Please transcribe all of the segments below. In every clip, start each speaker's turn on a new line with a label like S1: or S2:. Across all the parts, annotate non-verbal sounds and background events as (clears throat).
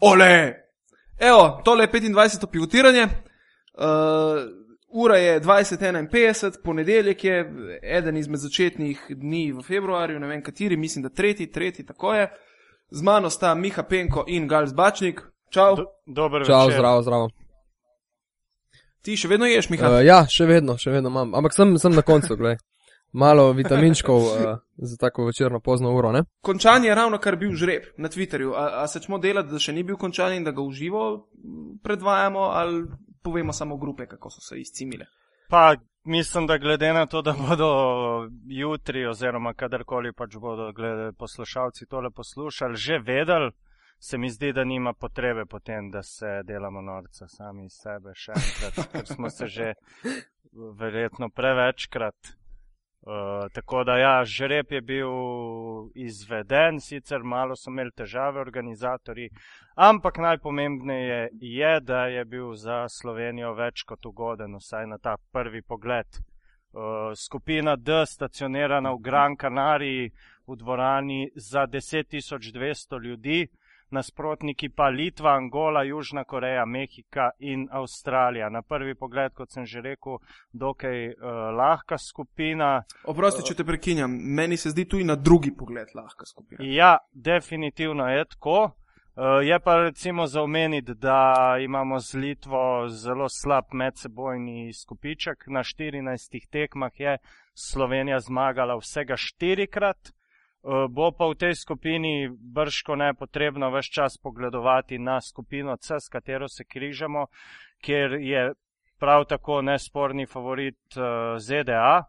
S1: Ole! Evo, tole je 25. pivotiranje. Uh, ura je 20.51, ponedeljek je eden izmed začetnih dni v februarju, ne vem kateri, mislim, da tretji, tretji, tako je. Z mano sta Miha Penko in Gals Bačnik. Čau.
S2: Do, dober
S3: Čau,
S2: večer.
S3: zdravo, zdravo.
S1: Ti še vedno ješ, Miha?
S3: Uh, ja, še vedno, še vedno imam. Ampak sem, sem na koncu, gledaj. Malo vitaminčkov uh, za tako večerno pozno uro, ne?
S1: Končan je ravno kar bil žreb na Twitterju. A, a se čemo delati, da še ni bil končan in da ga uživo predvajamo, ali povemo samo grupe, kako so se izcimile.
S2: Pa mislim, da glede na to, da bodo jutri oziroma kadarkoli pač bodo glede, poslušalci tole poslušali, že vedeli, se mi zdi, da nima potrebe potem, da se delamo norca sami iz sebe še enkrat, ker smo se že verjetno prevečkrat. Uh, tako da ja, žreb je bil izveden, sicer malo so imeli težave organizatorji, ampak najpomembneje je, da je bil za Slovenijo več kot ugoden, vsaj na ta prvi pogled. Uh, skupina D stacionirana v Gran Canariji v dvorani za 10.200 ljudi, nasprotniki pa Litva, Angola, Južna Koreja, Mehika in Avstralija. Na prvi pogled, kot sem že rekel, dokaj uh, lahka skupina.
S1: Oprosti, če te prekinjam, meni se zdi tu in na drugi pogled lahka skupina.
S2: Ja, definitivno je tako. Uh, je pa recimo za omeniti, da imamo z Litvo zelo slab medsebojni skupiček. Na 14 tekmah je Slovenija zmagala vsega štirikrat. Uh, bo pa v tej skupini brško ne potrebno vse čas pogledovati na skupino C, s katero se križamo, kjer je prav tako nesporni favorit uh, ZDA.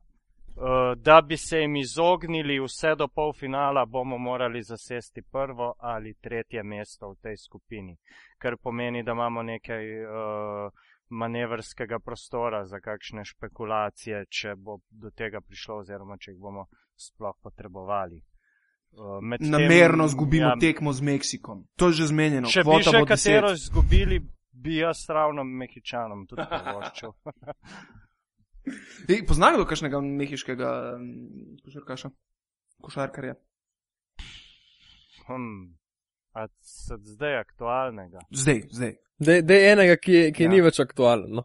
S2: Uh, da bi se jim izognili vse do polfinala, bomo morali zasesti prvo ali tretje mesto v tej skupini, kar pomeni, da imamo nekaj uh, manevrskega prostora za kakšne špekulacije, če bo do tega prišlo oziroma če jih bomo sploh potrebovali. Uh, med tem-
S1: Namerno zgubimo
S2: ja,
S1: tekmo z Meksikom. To je že zmenjeno.
S2: Če bi še katero
S1: 10.
S2: izgubili, bi jaz ravno Mehičanom tudi privoščil. (laughs)
S1: Ej, Poznajo kdo kakšnega mehiškega mm, košarkaša? Košarkarja.
S2: hm, a zdaj aktualnega?
S1: Zdaj, zdaj.
S3: Dej enega, ki, ki
S1: Ja.
S3: ni več aktualen. No.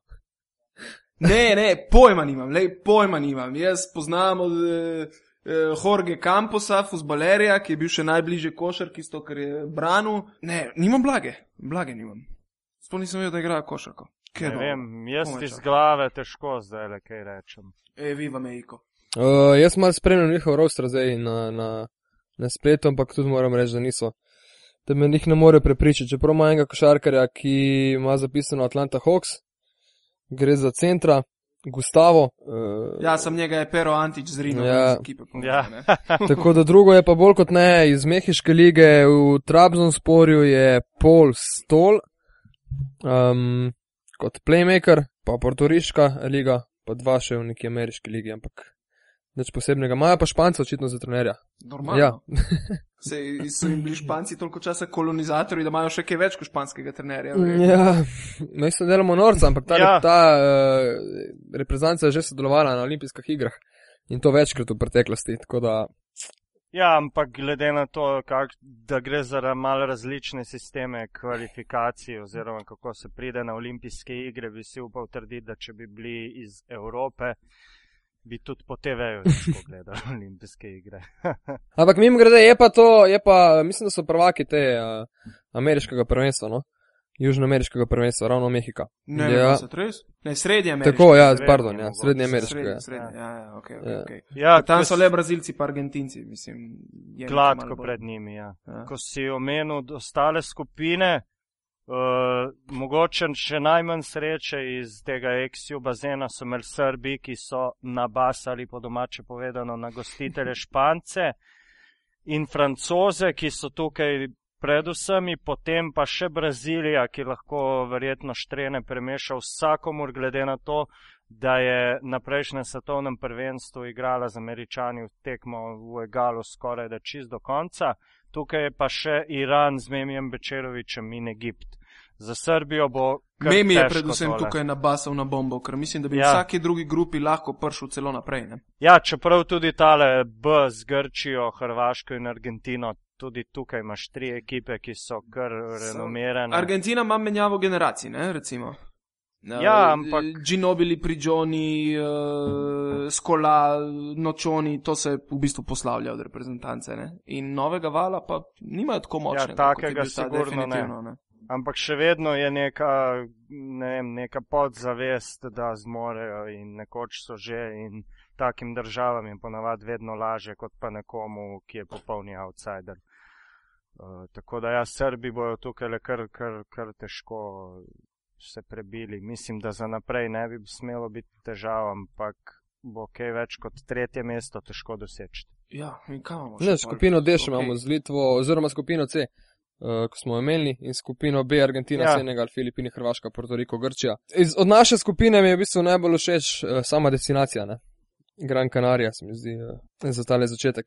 S1: Ne, ne, pojma nimam, lej, pojma nimam. Jaz poznam od eh, Jorge Camposa, futbalerja, ki je bil še najbližje košarki, to, kar je branil. Ne, nimam blage, blage nimam. Sploh nisem vedel, da igra košarko. Kaj
S2: Ne vem, jaz iz
S1: čakam.
S2: glave težko zdaj le kaj rečem.
S1: E, viva Mejko.
S3: Uh, jaz malo spremljam njihov roster zdaj na, na, na spletu, ampak tudi moram reči, da niso. Da me njih ne more prepričati. Čeprav ima enega košarkarja, ki ima zapisano Atlanta Hawks, gre za centra, Gustavo. Uh,
S1: Ja, sem njega je Pero Antič z Rino,
S3: Ja.
S1: iz ekipe. po mojem,
S2: Ja. (laughs)
S3: Tako da drugo je pa bolj kot ne iz Mehiške lige, v Trabzonsporju je Paul Stol um, kot playmaker, pa Portoriška liga, pa dva še v neki ameriški ligi, ampak nič posebnega. Imajo pa Španca očitno za trenerja.
S1: Normalno.
S3: Ja. (laughs)
S1: Se, so jim bili Španci toliko časa kolonizatorji, da imajo še kaj več kot španskega trenerja. verjetno.
S3: Ja, mi se delamo norca, ampak ta,
S2: Ja.
S3: ta uh, reprezentanca je že sodelovala na olimpijskih igrah in to večkrat v preteklosti. Tako da
S2: Ja, ampak glede na to, kak, da gre za malo različne sisteme kvalifikacij oziroma kako se pride na olimpijske igre, bi si upal trditi, da če bi bili iz Evrope, bi tudi po TV-ju lahko gledali (laughs) olimpijske igre. (laughs)
S3: Ampak mimo grede je pa to, je pa, mislim, da so prvaki te uh, ameriškega prvenstva, no? Južnoameriškega prvenstva, ravno Mehika.
S1: Ne, ne,
S3: ja.
S1: ja. res? Ne, srednje ameriške.
S3: Tako, ja,
S2: Srednje
S3: pardon, ja, srednje ameriškega.
S1: Srednje, srednje, ja, ja, ok, ok.
S3: Ja.
S1: okay.
S2: Ja,
S1: Tam
S2: ko
S1: so le brazilci pa argentinci, mislim.
S2: Gladko pred njimi, ja.
S1: Ja.
S2: Ko si omenil ostale skupine, uh, mogoče še najmanj sreče iz tega eksiju bazena so imeli Srbi, ki so nabasali po domače povedano na gostitelje (laughs) Špance in Francoze, ki so tukaj predvsem, potem pa še Brazilija, ki lahko verjetno štrene premeša vsakomur glede na to, da je na prejšnjem svetovnem prvenstvu igrala z američani v tekmo v egalu skoraj da čist do konca. Tukaj je pa še Iran z Memijem Bečerovičem in Egipt. Za Srbijo bo.
S1: Memi je predvsem
S2: tole.
S1: tukaj nabasal na bombo, ker mislim, da bi
S2: Ja.
S1: ja. vsaki drugi grupi lahko prišel celo naprej. Ne?
S2: Ja, čeprav tudi tale B z Grčijo, Hrvaško in Argentino tudi tukaj imaš tri ekipe, ki so kar renomirane.
S1: Argentina ima menjavo generacij, ne, recimo.
S2: Ja, ampak.
S1: Ginobili, Prigioni, uh, Skola, Nočoni, to se v bistvu poslavlja od reprezentance. Ne? In novega vala pa nimajo tako močnega.
S2: Ja, takega sigurno ne. ne. Ampak še vedno je neka, ne vem, neka podzavest, da zmorejo in nekoč so že in takim državam je ponavadi vedno laže, kot pa nekomu, ki je popolni outsider. Uh, tako da ja, Srbi bojo tukaj le kar, kar, kar težko se prebili. Mislim, da za naprej ne bi smelo biti težav, ampak bo kaj več kot tretje mesto težko doseči.
S1: Ja, in kam imamo?
S3: Ne, skupino D še okay. imamo z Litvo, oziroma skupino C, uh, ko smo imeli, in skupino B, Argentina, ja. Senegal, Filipini, Hrvaška, Puerto Rico, Grčija. Iz, od naše skupine mi je v bistvu najbolj všeč uh, sama destinacija, ne? Gran Canaria, se mi zdi, uh, za tale začetek.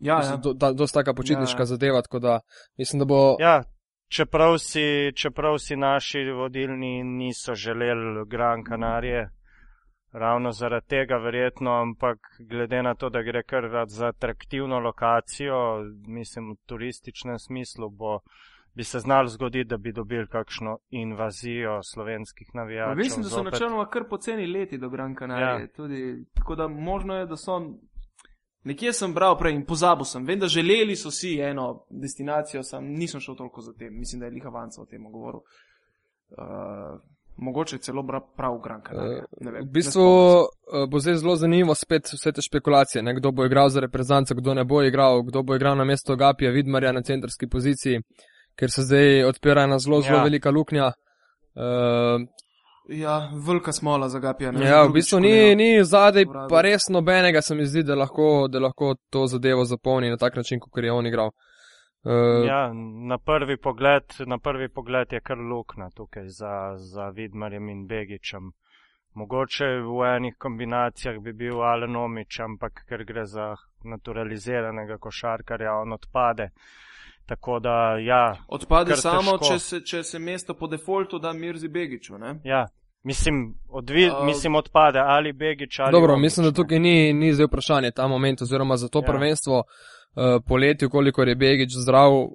S1: Ja, mislim, ja.
S3: Do, da, dosta taka počitniška ja, ja. zadeva, tako da mislim, da bo.
S2: Ja, čeprav si, čeprav si naši vodilni niso želeli Gran Canarije, ravno zaradi tega verjetno, ampak glede na to, da gre kar za atraktivno lokacijo, mislim v turističnem smislu, bo, bi se znal zgoditi, da bi dobili kakšno invazijo slovenskih navijačev.
S1: Mislim, da so načeloma kar poceni leti do Gran Canarije, ja. tudi, tako da možno je, da so Nekje sem bral prej in pozabil sem. Vem, da želeli so si eno destinacijo, sam nisem šel toliko za tem. Mislim, da je Liha Vanca o tem govoril. Uh, mogoče celo prav Granka. Uh,
S3: v bistvu uh, bo zdaj zelo zanimivo spet vse te špekulacije. Ne? Kdo bo igral za reprezentance, kdo ne bo igral, kdo bo igral na mesto Gapija, Vidmarja na centrski poziciji, ker se zdaj odpira ena zelo, zelo ja. velika luknja. Uh,
S1: Ja, velika smola za Gapija.
S3: Ja, v bistvu ni, ni zadaj, pa res nobenega se mi zdi, da lahko, da lahko to zadevo zapolni na tak način, kot je on igral.
S2: Uh, ja, na prvi, pogled, na prvi pogled je kar lukna tukaj za, za Vidmarjem in Begičem. Mogoče v enih kombinacijah bi bil Alenomič, ampak ker gre za naturaliziranega košarkarja, on odpade. Tako da, ja.
S1: Odpade samo, če se, če se mesto po defaultu da Mirzi Begiču. Ne?
S2: Ja. Mislim, odvi, uh, mislim, odpade ali Begič ali.
S3: Dobro,
S2: Omič,
S3: mislim, da tukaj ni, ni zdaj vprašanje ta moment, oziroma za to ja. prvenstvo uh, poleti, koliko je Begič zdrav, uh,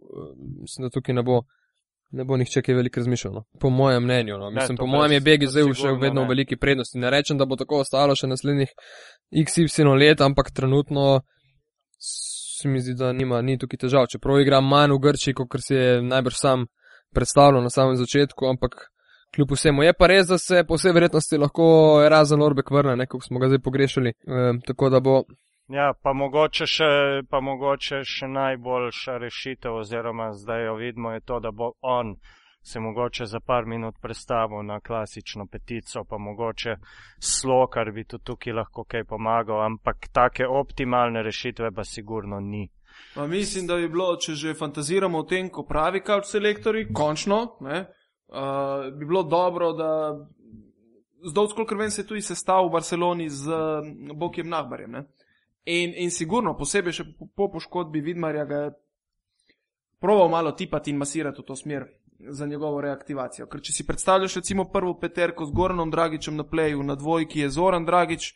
S3: mislim, da tukaj ne bo, ne bo nihče kaj veliko razmišljal. No. Po mojem mnenju. No. Mislim, ne, po mojem je Begič zdaj še vedno v veliki prednosti. Ne rečem, da bo tako ostalo še naslednjih XY let, ampak trenutno se mi zdi, da nima, ni tukaj težav. Čeprav igra manj v Grči, kot si je najbrž sam predstavljal na samem začetku, ampak kljub vsemu je pa res, da se po vsej verjetnosti lahko razen Orbek vrne, nekako smo ga zdaj pogrešali. E, tako da bo.
S2: Ja, pa mogoče, še, pa mogoče še najboljša rešitev, oziroma zdaj jo vidimo, je to, da bo on se mogoče za par minut predstavil na klasično petico, pa mogoče slo, kar bi tu tukaj lahko kaj pomagal, ampak take optimalne rešitve pa sigurno ni.
S1: Pa mislim, da bi bilo, če že fantaziramo o tem, ko pravi kauč selektori, končno, ne, uh, bi bilo dobro, da zdolj skoliko vem se tudi sestav v Barceloni z Bokiem Nahbarjem. In, in sigurno, posebej še po, po poškodbi Vidmarja, ga je proval malo tipati in masirati v to smer za njegovo reaktivacijo. Ker če si predstavljaš recimo prvo peterko z Goranom Dragičem na pleju, na dvojki je Zoran Dragič,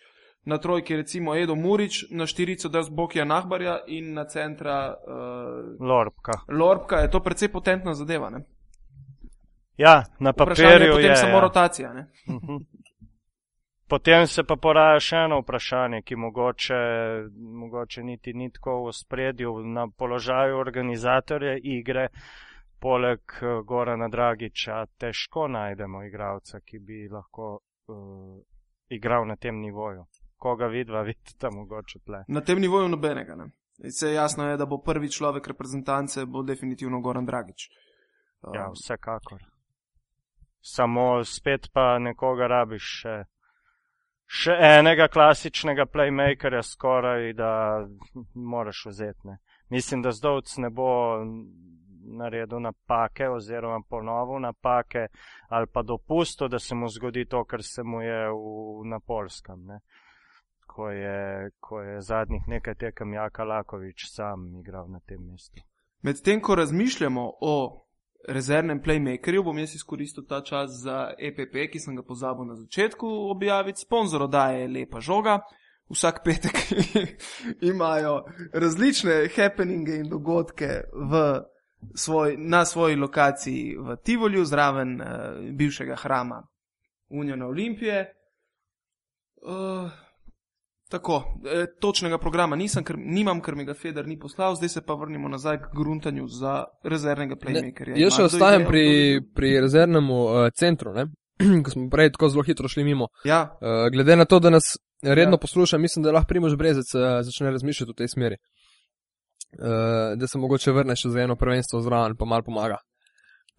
S1: na trojki recimo Edo Murič, na štirico da z Bokija Nahbarja in na centra uh,
S2: Lorpka.
S1: Lorpka je to precej potentna zadeva. Ne?
S2: Ja, na papirju je.
S1: Potem
S2: je,
S1: samo
S2: ja.
S1: rotacija. Ne?
S2: Mhm. Potem se pa poraja še eno vprašanje, ki mogoče, mogoče niti ni tako v spredju na položaju organizatorja igre. Poleg eh, Gorana Dragiča težko najdemo igralca, ki bi lahko uh, igral na tem nivoju. Koga vidva, (laughs) vidite, mogoče tle.
S1: Na tem nivoju nobenega. Ne? Se jasno je, da bo prvi človek reprezentance, bo definitivno Goran Dragič.
S2: Um, ja, vsekakor. Samo spet pa nekoga rabiš še, še enega klasičnega playmakerja skoraj, da moraš vzeti. Mislim, da zdovc ne bo naredil napake oziroma ponovil napake ali pa dopustil, da se mu zgodi to, kar se mu je v, na Polskem, ne? ko je, ko je zadnjih nekaj tekem Jaka Lakovič sam igral na tem mestu.
S1: Medtem, ko razmišljamo o rezervnem playmakerju, bom jaz izkoristil ta čas za EPP, ki sem ga pozabil na začetku objaviti. Sponzor oddaje je lepa žoga. vsak petek (laughs) imajo različne happeninge in dogodke v svoj, na svoji lokaciji v Tivolju, zraven uh, bivšega hrama Unijona Olimpije. Uh, tako, e, točnega programa nisem, ker, nimam, ker mi ga Feder ni poslal, zdaj se pa vrnimo nazaj k gruntanju za rezervnega playmakerja.
S3: Jaz še ostajam pri, pri rezervnem uh, centru, ne? (clears throat) ko smo prej tako zelo hitro šli mimo.
S1: Ja,
S3: Uh, glede na to, da nas redno
S1: ja.
S3: posluša, mislim, da lahko Primož Brezec uh, začne razmišljati v tej smeri. Uh, da se mogoče vrne še za eno prvenstvo zraven, pa mal pomaga.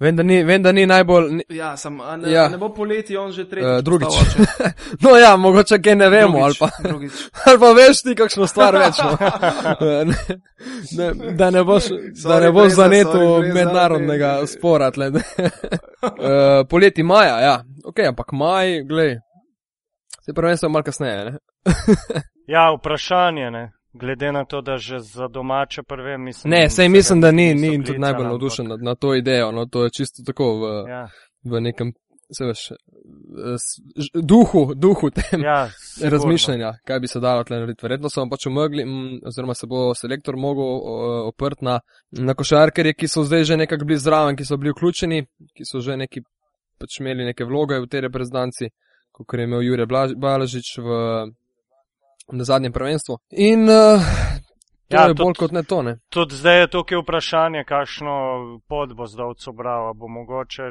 S3: Vem, da ni, vem, da ni najbolj. Ni,
S1: ja, sem, ne,
S3: Ja.
S1: ne bo poleti, on že tretji.
S3: Eh, drugič. (laughs) no ja, mogoče kaj ne vemo, ali pa,
S1: Drugič. (laughs)
S3: ali pa veš ti kakšno stvar več. No. (laughs) ne, ne, da ne boš, da
S1: Sorry,
S3: ne boš
S1: Breza,
S3: zanetil
S1: sorry, Breza,
S3: mednarodnega
S1: ne.
S3: spora. tle. uh, poleti maja, ja, ok, ampak maj, glej. Se prvenstvo je malo kasneje, ne?
S2: Ja, vprašanje, ne. Glede na to, da že za domače prve mislim.
S3: Ne, sej
S2: se
S3: mislim, da ni, ni
S2: klicali,
S3: tudi najbolj navdušen nad, nad to idejo. No, to je čisto tako v, ja. V nekem, se veš, ž- duhu, duhu tem
S2: ja, sigurno.
S3: razmišljanja, kaj bi se dalo tle narediti. Verjetno so pač umrli, mm, oziroma se bo selektor mogel o, oprt na, na košarkarje, ki so zdaj že nekako bili zraven, ki so bili vključeni, ki so že neki pač imeli neke vloge v tej reprezentanci, kot je imel Jure Balažič v, na zadnjem prvenstvu. In uh, to
S2: Ja,
S3: je
S2: tudi-
S3: bolj kot ne to, ne.
S2: Tudi zdaj je tukaj vprašanje, kakšno pot bo zdovcu bral. a Bo mogoče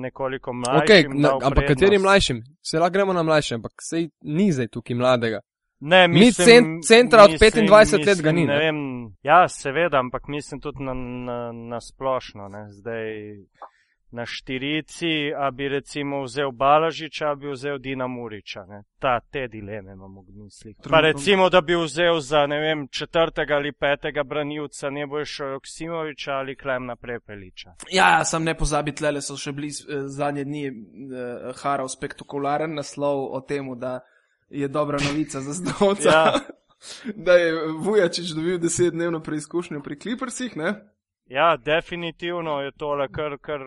S2: nekoliko mlajši.
S3: Okay, na, ampak kateri mlajšim? Se lahko gremo na mlajše, ampak sej ni zdaj tukaj mladega.
S2: Ne,
S3: Mi
S2: mislim,
S3: cen- centra od
S2: mislim,
S3: 25 let ga ni,
S2: mislim,
S3: ne?
S2: Ne vem, ja, seveda, ampak mislim tudi na, na, na splošno. Ne. Zdaj na štirici, a bi recimo vzel Balažiča, a bi vzel Dina Muriča. Ne. Ta, te dileme imamo v mislih. Pa recimo, da bi vzel za ne vem, četrtega ali petega branilca Nebojša Joksimoviča ali Klemna Prepeliča.
S1: Ja, sam ne pozabi, tlele so še bili eh, zadnje dni eh, haral spektakularen naslov o tem, da je dobra novica za zdovca.
S2: Ja. (laughs)
S1: Da je Vujačič dobil desetdnevno preizkušnjo pri Clippersih, ne?
S2: Ja, definitivno je tole kar, kar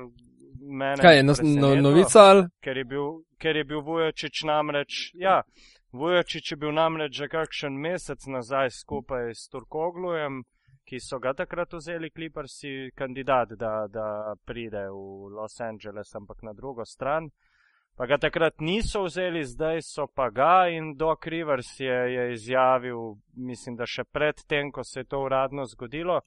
S2: mene.
S3: Kaj je no, no, novica ali?
S2: ker je bil, ker je bil Vujočič namreč, ja, Vujočič je bil namreč že kakšen mesec nazaj skupaj s Turkoglujem, ki so ga takrat vzeli kliprsi kandidat, da, da pride v Los Angeles, ampak na drugo stran. Pa ga takrat niso vzeli, zdaj so pa ga in Doc Rivers je, je izjavil, mislim, da še pred tem, ko se je to uradno zgodilo,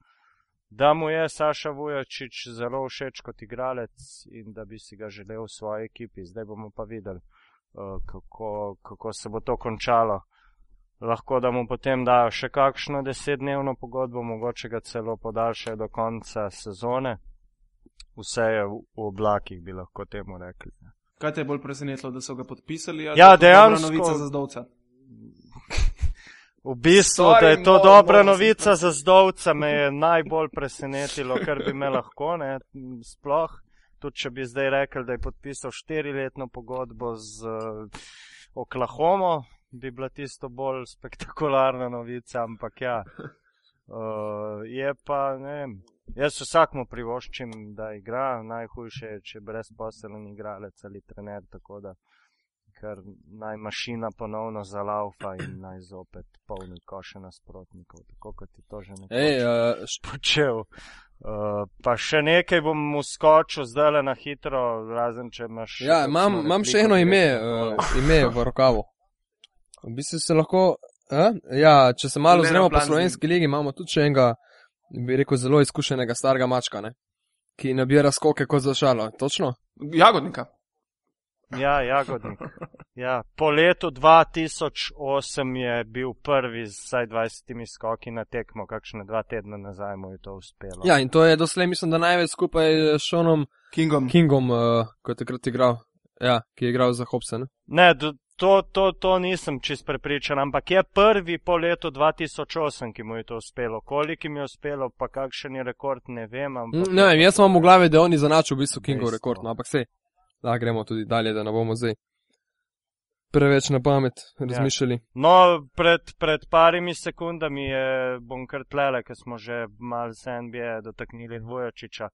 S2: da mu je Saša Vujočič zelo všeč kot igralec in da bi si ga želel v svoji ekipi. Zdaj bomo pa videli, eh, kako, kako se bo to končalo. Lahko da mu potem dajo še kakšno desetdnevno pogodbo, mogoče ga celo podaljšajo do konca sezone. Vse je v, oblakih, bi lahko temu rekli.
S1: Kaj te je bolj presenetilo, da so ga podpisali? ali
S2: Ja, dejansko-
S1: Novica za zdovca.
S2: V bistvu,
S1: Sorry,
S2: da je to
S1: mo-
S2: dobra
S1: se
S2: novica za zdovca, me je najbolj presenetilo, kar bi me lahko, ne, sploh. Tudi če bi zdaj rekel, da je podpisal štiriletno pogodbo z uh, Oklahomo, bi bila tisto bolj spektakularna novica, ampak ja. Uh, (laughs) je pa, ne vem, jaz vsakmu privoščim, da igra, najhujše je, če brezposelen igralec ali trener, tako da ker naj mašina ponovno zalaufa in naj zopet polni koše nasprotnikov, tako kot je to že
S3: Ej,
S2: nekoč
S3: uh,
S2: počel. Uh, pa še nekaj bom uskočil zdaj na hitro, razen če imaš.
S3: ja, imam, imam še eno ime, uh, ime v rokavu. V bistvu se lahko, a? ja, če se malo
S1: Leno
S3: ozremo po slovenski ligi, imamo tudi še enega, bi rekel, zelo izkušenega starega mačka, ne? ki nabira skoke kot za šalo. Točno?
S1: Jagodnika.
S2: Ja, jagodnik. Ja, po letu 2008 je bil prvi z vsaj 20 skoki na tekmo, kakšne dva tedna nazaj mu je to uspelo.
S3: Ja, in to je doslej, mislim, da največ skupaj s Seanom
S1: Kingom.
S3: Kingom, uh, ko je takrat igral, ja, ki je igral za Hobson.
S2: Ne, d- to, to, to nisem čist prepričan, ampak je prvi po letu 2008, ki mu je to uspelo. Koliko jim je uspelo, pa kakšen je rekord, ne vem. Ampak
S3: Ne vem, jaz imam v glavi, da oni zanačil v bistvu Kingov rekord, no, ampak sej, da gremo tudi dalje, da ne bomo zdaj preveč na pamet razmišljali.
S2: No, pred, pred parimi sekundami je bom kar tlele, ker smo že mal se NBA dotaknili Vujočiča.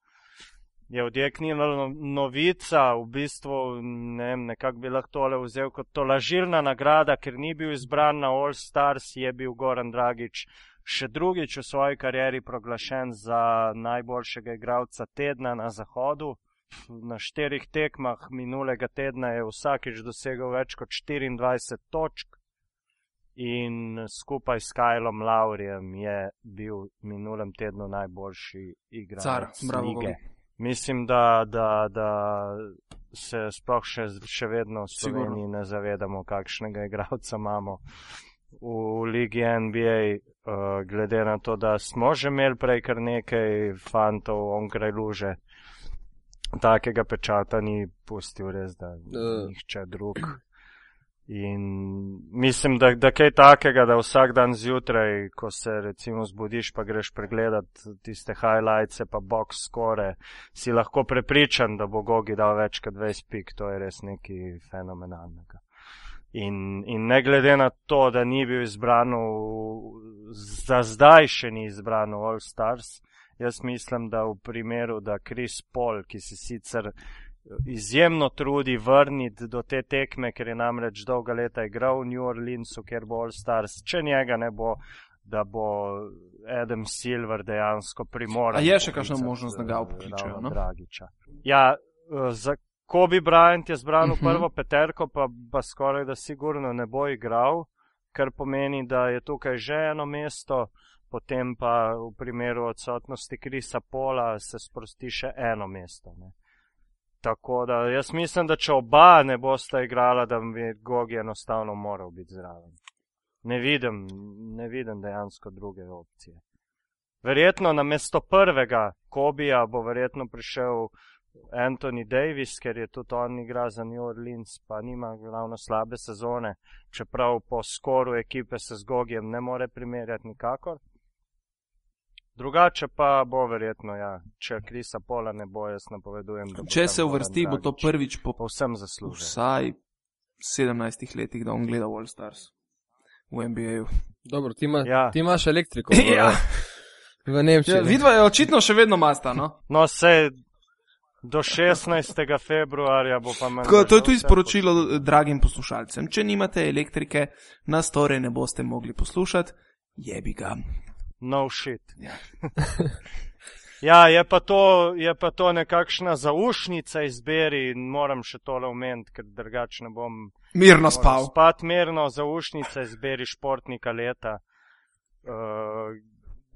S2: je odjeknila no- novica, v bistvu ne vem, nekako bi lahko tole vzel kot to lažilna nagrada, ker ni bil izbran na All Stars, je bil Goran Dragič še drugič v svoji karieri proglašen za najboljšega igralca tedna na Zahodu. Na štirih tekmah minulega tedna je vsakič dosegel več kot 24 točk in skupaj s Kajlom Laurijem je bil minulem tednu najboljši igralec
S1: Car, bravo,
S2: lige. Mislim, da, da, da se sploh še, še vedno v
S1: Sigurno.
S2: Sloveniji ne zavedamo, kakšnega igralca imamo v ligi NBA, uh, glede na to, da smo že imeli prej kar nekaj fantov onkraj luže. Takega pečata ni pustil res, da
S3: Eh.
S2: nihče drug. In mislim, da, da kaj takega, da vsak dan zjutraj, ko se recimo zbudiš, pa greš pregledat tiste highlights, pa box score, si lahko prepričan, da bo Gogi dal več kot 20 pik, to je res nekaj fenomenalnega. In, in ne glede na to, da ni bil izbran, v, za zdaj še ni izbran v All Stars, jaz mislim, da v primeru, da Chris Paul, ki se sicer izjemno trudi vrniti do te tekme, ker je namreč dolga leta igral v New Orleansu, kjer bo All Stars, če njega ne bo, da bo Adam Silver dejansko primoran.
S1: A je še kakšna možnost, da ga
S2: eh, ravno
S1: no?
S2: Dragiča. Ja, eh, za Kobe Bryant je zbran v
S1: Mhm.
S2: prvo peterko, pa, pa skoraj da sigurno ne bo igral, kar pomeni, da je tukaj že eno mesto, potem pa v primeru odsotnosti Krisa Pola se sprosti še eno mesto. Ne. Tako da jaz mislim, da če oba ne bosta igrala, da bi Gogi enostavno moral biti zraven. Ne vidim, ne vidim dejansko druge opcije. Verjetno na mesto prvega Kobija bo verjetno prišel Anthony Davis, ker je tudi on igra za New Orleans, pa nima ravno slabe sezone, čeprav po skoru ekipe se z Gogijem ne more primerjati nikakor. Drugače pa bo verjetno, ja, če Krisa Pola ne bo, jaz napovedujem,
S1: Če se uvrsti, bo to prvič po
S2: povsem zaslužen.
S1: vsaj 17 letih, da on gleda All Stars v NBA-ju.
S3: Dobro, ti, ima,
S2: Ja.
S3: ti imaš elektriko (laughs)
S1: Ja.
S3: v Nemčiji.
S1: Ja, vidva je očitno še vedno masta, no?
S2: No, se do 16. februarja bo pa manj.
S1: Tako, to je tudi sporočilo eh, dragim poslušalcem. Če nimate elektrike, nas torej ne boste mogli poslušati, jebi ga.
S2: No shit.
S1: Ja. (laughs)
S2: ja, je pa to, je pa to nekakšna zaušnica izberi in moram še tole omeniti, ker drugače ne bom
S1: Mirno spal.
S2: Spat mirno, zaušnica izberi športnika leta. Uh,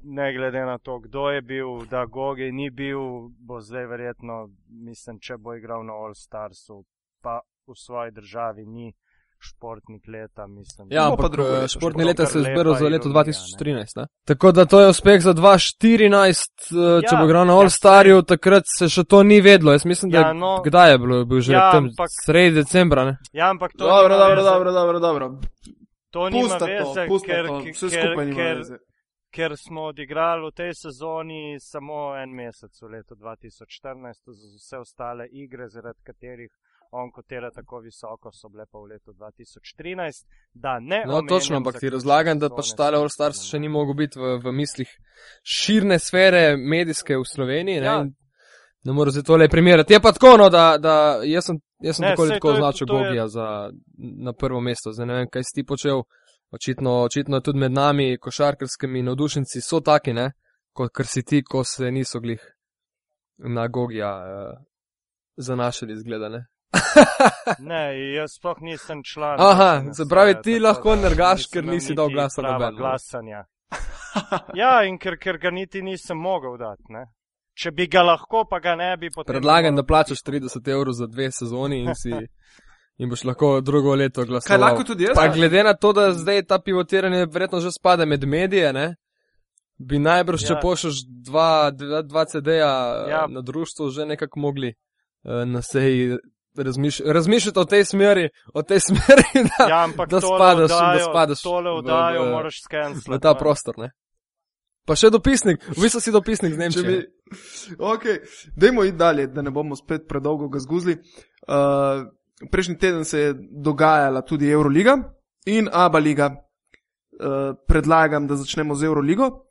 S2: ne glede na to, kdo je bil, da Gogi ni bil, bo zdaj verjetno, mislim, če bo igral na All Starsu, pa v svoji državi ni športnik leta, mislim.
S3: Ja, ampak
S1: drugo
S3: eh, športni leta
S2: To
S3: se je zbiral za leto
S2: ironija,
S3: 2013. Ne? Tako da to je uspeh za 2014, eh, če
S2: Ja,
S3: bo igral na
S2: ja,
S3: All Starju, takrat se še to ni vedlo. Jaz mislim, da
S2: Ja,
S3: je,
S2: no.
S3: kdaj je bilo, je bil že
S2: Ja,
S3: tam
S2: ampak-
S3: sredi decembra. Ne?
S2: Ja, ampak to
S1: Dobro, dobro, dobro, dobro, dobro.
S2: To
S1: to,
S2: veze,
S1: pusta
S2: ker,
S1: to,
S2: ker,
S1: vse skupaj
S2: ker,
S1: veze.
S2: ker smo odigrali v tej sezoni samo en mesec v letu 2014, z vse ostale igre, zaradi katerih on kotira tako visoko, so bile pa v letu 2013. Da ne
S3: No, točno, ampak ti razlagam, da pač tale All Stars še
S2: ne.
S3: ni mogel biti v, v mislih širne sfere medijske v Sloveniji. Ne,
S2: Ja.
S3: in ne morem se tole primerjati. Je pa tako, no, da, da jaz sem, jaz sem
S2: Ne,
S3: tako ali tako
S2: je-
S3: označil
S2: to je-
S3: Gogija za, na prvo mesto. Zdaj ne vem, kaj si ti počel. Očitno, očitno tudi med nami, košarkarskimi navdušenci, so taki, ne, kot kar si ti, ko se niso glih na Gogija eh, zanašali, zgleda. Ne.
S2: Ne, jaz sploh nisem član.
S3: Aha, se pravi, ti lahko nergaš, ker nisi dal glasa
S2: prava
S3: nobenemu.
S2: glasanja. (laughs) Ja, in ker, ker ga niti nisem mogel dati. Ne? Če bi ga lahko, pa ga ne bi potem.
S3: Predlagam, da plačaš
S2: biti.
S3: 30 evrov za dve sezoni in, si, (laughs) in boš lahko drugo leto glasoval.
S1: Kaj lahko tudi jaz?
S3: Pa glede na to, da zdaj ta pivotiranje verjetno že spada med medije, ne? bi najbrž, če
S2: Ja.
S3: pošljaš dva, dva, dva CD-ja
S2: Ja.
S3: na društvo, že nekako mogli eh, na seji razmiš razmišljati o tej smeri, o tej smeri (laughs) da,
S2: Ja, ampak
S3: da spadaš- da
S2: oddajo-
S3: spadaš
S2: Tole
S3: v-
S2: oddajo
S3: v-
S2: moraš skenslati.
S3: v ta prostor. Ne? Pa še dopisnik, v bistvu si dopisnik z
S1: Če
S3: Nemčije.
S1: bi... Okay. Dajmo iti dalje, da ne bomo spet predolgo ga zguzli. Uh, prejšnji teden se je dogajala tudi Euroliga in Aba liga. Uh, predlagam, da začnemo z Euroligo.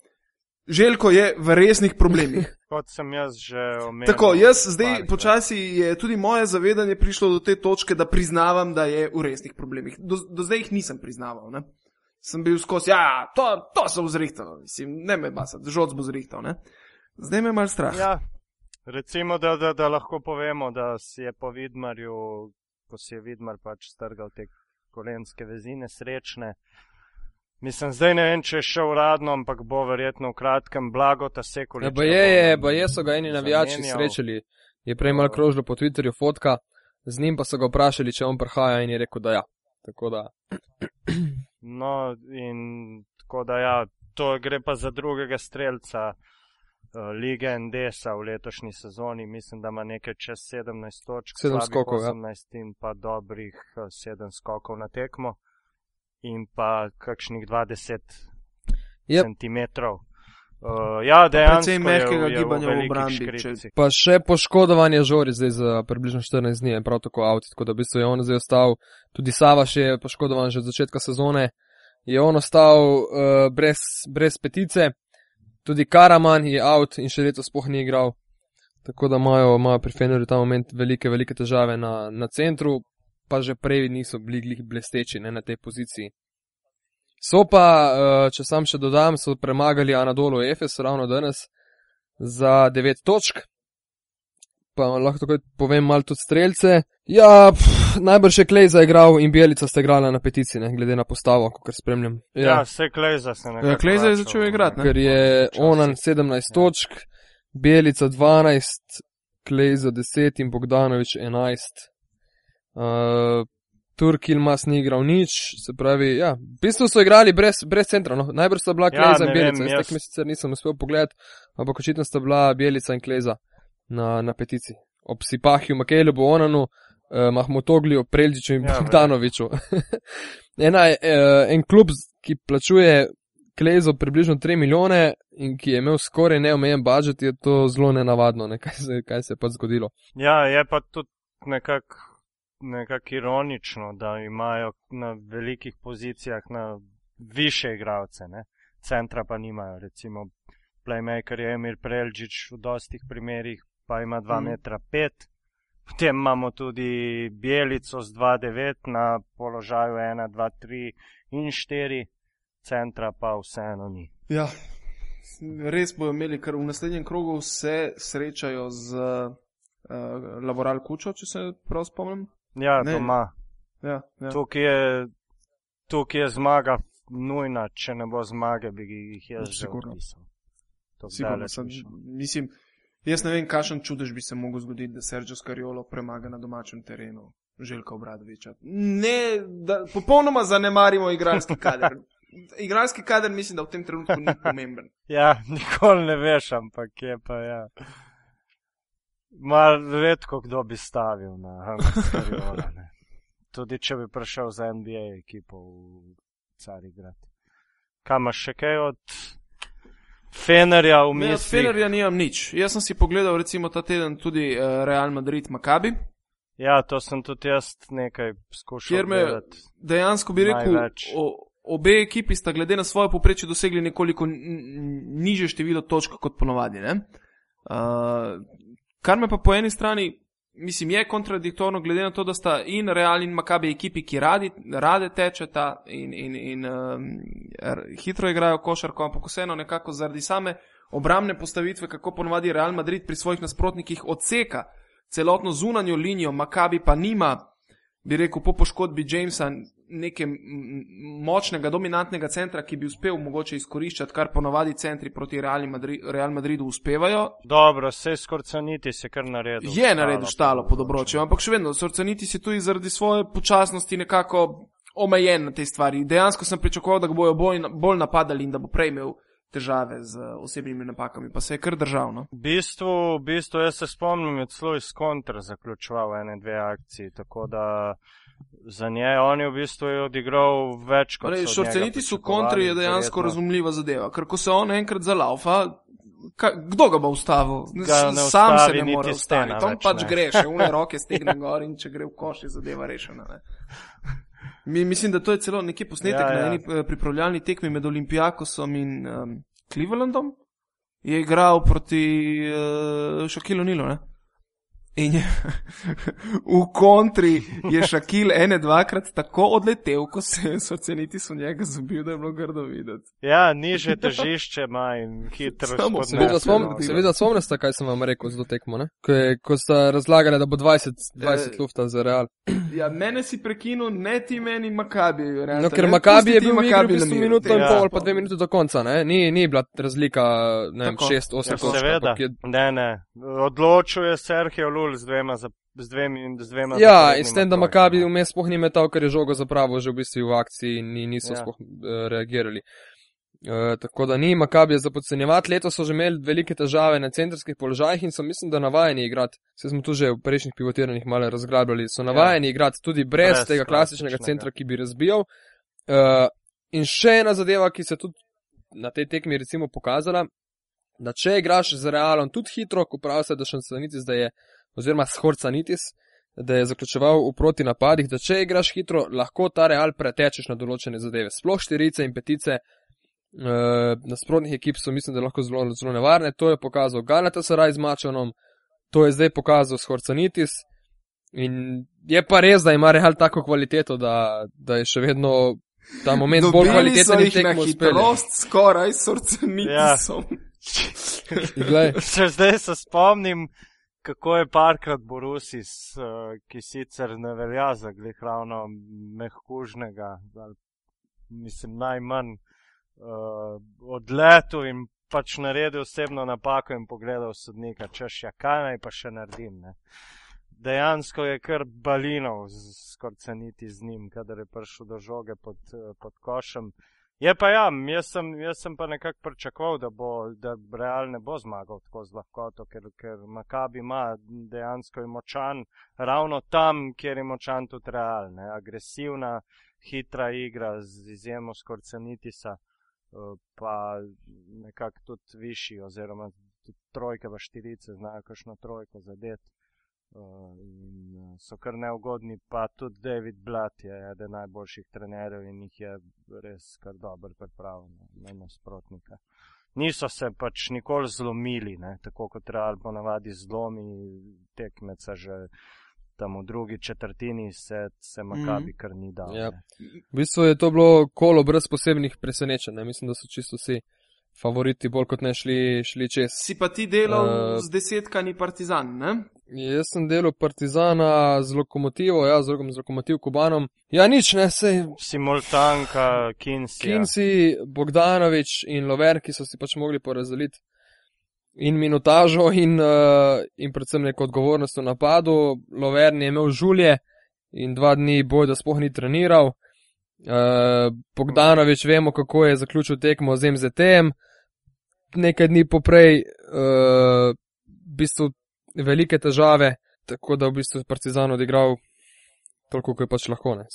S1: Željko je v resnih problemih. (laughs)
S2: kot sem jaz že omenil.
S1: Tako, jaz zdaj
S2: parkrat.
S1: počasi je tudi moje zavedanje prišlo do te točke, da priznavam, da je v resnih problemih. Do, do zdaj jih nisem priznaval. Ne? Sem bil skozi, ja, to, to sem zrihtal, mislim, ne me basa, žoc bo zrihtal. Ne? Zdaj me je mal strah.
S2: Ja, recimo, da, da, da lahko povemo, da si je po Vidmarju, ko si je Vidmar pač strgal te kolenske vezine srečne. Mislim, zdaj ne vem, če je še uradno, ampak bo verjetno v kratkem blago ta sekul.
S3: Ja, ba je, je, ba je so ga eni navijači
S2: zamenjal.
S3: srečali. Je prej malo krožilo po Twitterju fotka, z njim pa so ga vprašali, če on prihaja in je rekel, da ja. Tako da, (clears throat)
S2: No, in tako da ja, to gre pa za drugega streljca uh, lige NDS-a v letošnji sezoni. Mislim, da ima nekaj čez 17 točk,
S3: Sedem
S2: slabih
S3: skokov, ja.
S2: 18 in pa dobrih uh, 7 skokov na tekmo in pa kakšnih 20
S3: Jep.
S2: centimetrov. Uh, ja, dejansko je,
S1: mehkega
S2: je
S1: gibanja v
S2: veliki
S1: obrambi,
S2: škripci.
S3: pa še poškodovan je Žori zdaj za približno 14 dni, je prav tako avt, tako da v bistvu je on zdaj ostal, tudi Sava še je poškodovan že od začetka sezone, je on ostal uh, brez, brez petice, tudi Karaman je avt in še letos spoh ni igral. Tako da imajo, imajo pri Fenerju ta moment velike, velike težave na, na centru, pa že prej niso bili glih blesteči ne, na tej poziciji. So pa, eh, če sam še dodam, so premagali Anadolu Efes ravno danes za 9 točk. Pa lahko takoj povem malo tudi streljce. Ja, pff, najbrž je Klej zaigral in Bielica sta igrala na petici, ne, glede na postavo, kot spremljam.
S2: Ja, vse Klejza se nekako.
S1: Ja, Klejza je začel igrati, ne?
S3: ker je. Onan 17 točk, Bielica 12, Klej za 10 in Bogdanovič 11. Uh, Turk Ilmas ni igral nič, se pravi, ja, v bistvu so igrali brez, brez centra, no, najbrž sta bila
S2: Ja,
S3: Kleza
S2: ne
S3: in Bielica,
S2: vem,
S3: jaz tekme sicer nisem uspel pogledati, ampak očitno sta bila Bielica in Kleza na, na petici. Ob Sipahiju, Makelebu, Onanu, uh, Mahmutogliju, Preldžiču in
S2: Ja,
S3: ja, Bogdanoviču. (laughs) Ena, uh, en klub, ki plačuje Klezo približno 3 milijone in ki je imel skoraj neomejen budžet, je to zelo nenavadno, ne, kaj, se, kaj se je pa zgodilo.
S2: Ja, je pa tudi nekako nekak ironično, da imajo na velikih pozicijah na više igralce, ne? centra pa nimajo. Recimo, playmaker je Emir Prelžič v dostih primerih, pa ima 2
S1: Mm.
S2: metra 5. Potem imamo tudi Bielico z 2,9 na položaju 1, 2, 3 in 4, centra pa vseeno ni.
S1: Ja, res bojo imeli, ker v naslednjem krogu se srečajo z uh, Laboral Kučo, če se prav spomnim.
S2: Ja,
S1: Ne.
S2: doma.
S1: Ja, ja.
S2: Tukaj je, tukaj je zmaga nujna, če ne bo zmage, bi jih jaz že. To
S1: Sigurno, sem, mislim, jaz ne vem, kakšen čudež bi se mogel zgoditi, da Sergio Scariolo premaga na domačem terenu Željka Obradoviča. Ne, da popolnoma zanemarimo igralski (laughs) kader. Igralski kader mislim, da v tem trenutku ni pomemben.
S2: Ja, nikoli ne veš, ampak je pa ja. Mal redko kdo bi stavil na Anglija. Tudi če bi prišel za NBA ekipo v Carigrad. Kaj imaš še kaj od Fenerja v
S1: Ne, od? Fenerja nimam nič. Jaz sem si pogledal recimo ta teden tudi uh, Real Madrid Maccabi,
S2: Ja, to sem tudi jaz nekaj skušal
S1: kjer me dejansko bi rekel,
S2: Največ.
S1: o, obe ekipi sta glede na svoje poprečje dosegli nekoliko niže število točk kot ponovadi. ne. Uh, kar me pa po eni strani, mislim, je kontradiktorno, glede na to, da sta in Real in Maccabi ekipi, ki radi, rade tečeta in, in, in um, hitro igrajo košarko, ampak vseeno nekako zaradi same obramne postavitve, kako ponovadi Real Madrid pri svojih nasprotnikih odseka celotno zunanjo linijo, Maccabi pa nima, bi rekel, po poškodbi Jamesa neke močnega, dominantnega centra, ki bi uspel mogoče izkoriščati, kar ponovadi centri proti Real, Madri, Real Madridu uspevajo.
S2: Dobro, se skorcaniti se kar naredil.
S1: Je naredil štalo pod obročjem, ampak še vedno, Sorcaniti si tudi zaradi svoje počasnosti nekako omejen na tej stvari. Dejansko sem pričakoval, da ga bojo bolj, bolj napadali in da bo prej imel težave z osebnimi napakami, pa se je kar držal. No?
S2: V bistvu, v bistvu jaz se spomnim, je celo iz kontra zaključoval ene dve akciji, tako da za nje on je v bistvu je odigral več kot
S1: Torej, Šorceniti so kontri, je dejansko
S2: verjetno.
S1: razumljiva zadeva, ker ko se on enkrat zalaufa, ka, kdo ga bo ustavil?
S2: Ga ne
S1: Sam se ne more ustaviti, on
S2: več,
S1: pač
S2: ne.
S1: gre, še (laughs) une roke stegne gor in če gre v koš, je zadeva rešena. Ne? Mi, mislim, da to je celo neki posnetek
S2: Ja,
S1: ja, na eni eh, pripravljalni tekmi med Olimpijakosom in um, Clevelandom. je igral proti uh, Šakilu Nilu. Ne? In je (laughs) v kontri je Šakil ene dvakrat tako odletel, ko se je soceniti so njega zabil, da je bilo grdo videti.
S2: Ja, niže težišče ima in hitro
S3: Seveda, spom, seveda spomnite, kaj sem vam rekel za to tekmo, ne? ko, je, ko ste razlagali, da bo 20, 20
S1: Eh,
S3: lufta za Real. (clears throat)
S1: Ja, mene si prekinil, ne ti meni Makabi. Realta,
S3: No, ker
S1: ne.
S3: Makabi je bil v v
S1: Makabi na
S3: bistvu minuto in
S2: Ja.
S3: pol ali pa dve minuti do konca, ne? Ni, ni bila razlika, ne vem,
S1: Tako.
S3: 6, 8
S2: Ja,
S3: točk.
S2: seveda, ne, ne. Odločil je Sergio Lul z dvema, za, z dvemi, z dvema
S3: Ja, in s tem, da. Makabi vmes sploh ni metal, ker je žogo zapravo že v bistvu v akciji in ni- niso
S2: Ja.
S3: sploh eh, reagirali. Uh, tako da ni Makabi za podcenjevati. Letos so že imeli velike težave na centrskih položajih in so, mislim, da navajeni igrati. Se smo tu že v prejšnjih pivotiranjih malo razglabljali. So navajeni ja. igrati tudi brez,
S2: Brez
S3: tega klasičnega
S2: klasičnega.
S3: centra, ki bi razbijal. Uh, in še ena zadeva, ki se tudi na tej tekmi recimo pokazala, da če igraš z Realom tudi hitro, ko pravi se, da Šansanitis, da je, oziroma Schorcanitis, da je zaključeval v proti napadih, da če igraš hitro, lahko ta Real pretečeš na določene zadeve. Sploh štirice in petice uh, nasprotnih ekip so mislim, da lahko zelo, zelo nevarne. To je pokazal Galatasaray z Mačanom, to je zdaj pokazal Schorcanitis. In je pa res, da ima Real tako kvaliteto, da, da je še vedno ta moment bolj
S1: Dobili so
S3: kvaliteten in
S1: na
S3: tekmo uspeli.
S1: hitrost, skoraj sorceniti
S2: Ja.
S1: so. (laughs)
S3: Glej,
S2: Še zdaj se spomnim, kako je parkrat Borusis, uh, ki sicer ne velja za glih ravno mehkužnega, ali, mislim najmanj uh, odletu in pač naredil osebno napako in pogledal sodnika, češ ja, kaj naj pa še naredim. Ne? Dejansko je kar balinov skorceniti z njim, kadar je prišel do žoge pod, eh, pod košem. Je pa ja, jaz sem, jaz sem pa nekako pričakoval, da, bo, da Real ne bo zmagal tako z lahkoto, ker, ker Makabi ima dejansko močan ravno tam, kjer je močan tudi Real. Ne? Agresivna, hitra igra z izjemo skorcenitisa, eh, pa nekako tudi višji, oziroma tudi trojke v štirice znajo kakšno trojko zadeti. Uh, in uh, so kar neugodni, pa tudi David Blatt je eden najboljših trenerjev in jih je res kar dobro pripravljen na nasprotnika. Niso se pač nikoli zlomili, ne? tako kot Real ponavadi zlomi tekmeca že tam v drugi četrtini se, se Makabi kar ni dal.
S3: Ja.
S2: ne.
S3: v bistvu je to bilo kolo brez posebnih presenečenj. ne. Mislim, da so čisto vsi favoriti bolj kot ne šli, šli čez.
S1: Si pa ti delal
S3: Eh,
S1: z desetkani partizan, ne?
S3: Jaz sem delal Partizana z lokomotivo, ja, z, z lokomotiv Kubanom. Ja, nič, ne, sej
S2: Simultanka, Kinsey.
S3: Kinsi, Bogdanovič in Lover, ki so si pač mogli porazdeliti in minutažo in, uh, in predvsem neko odgovornost v napadu. Lover je imel žulje in dva dni boj, da spoh ni treniral. Uh, Bogdanovič vemo, kako je zaključil tekmo z MZT-em. Nekaj dni poprej, uh, v bistvu velike težave, tako da v bistvu je Partizan odigral toliko, kot je pač lahko. Ne.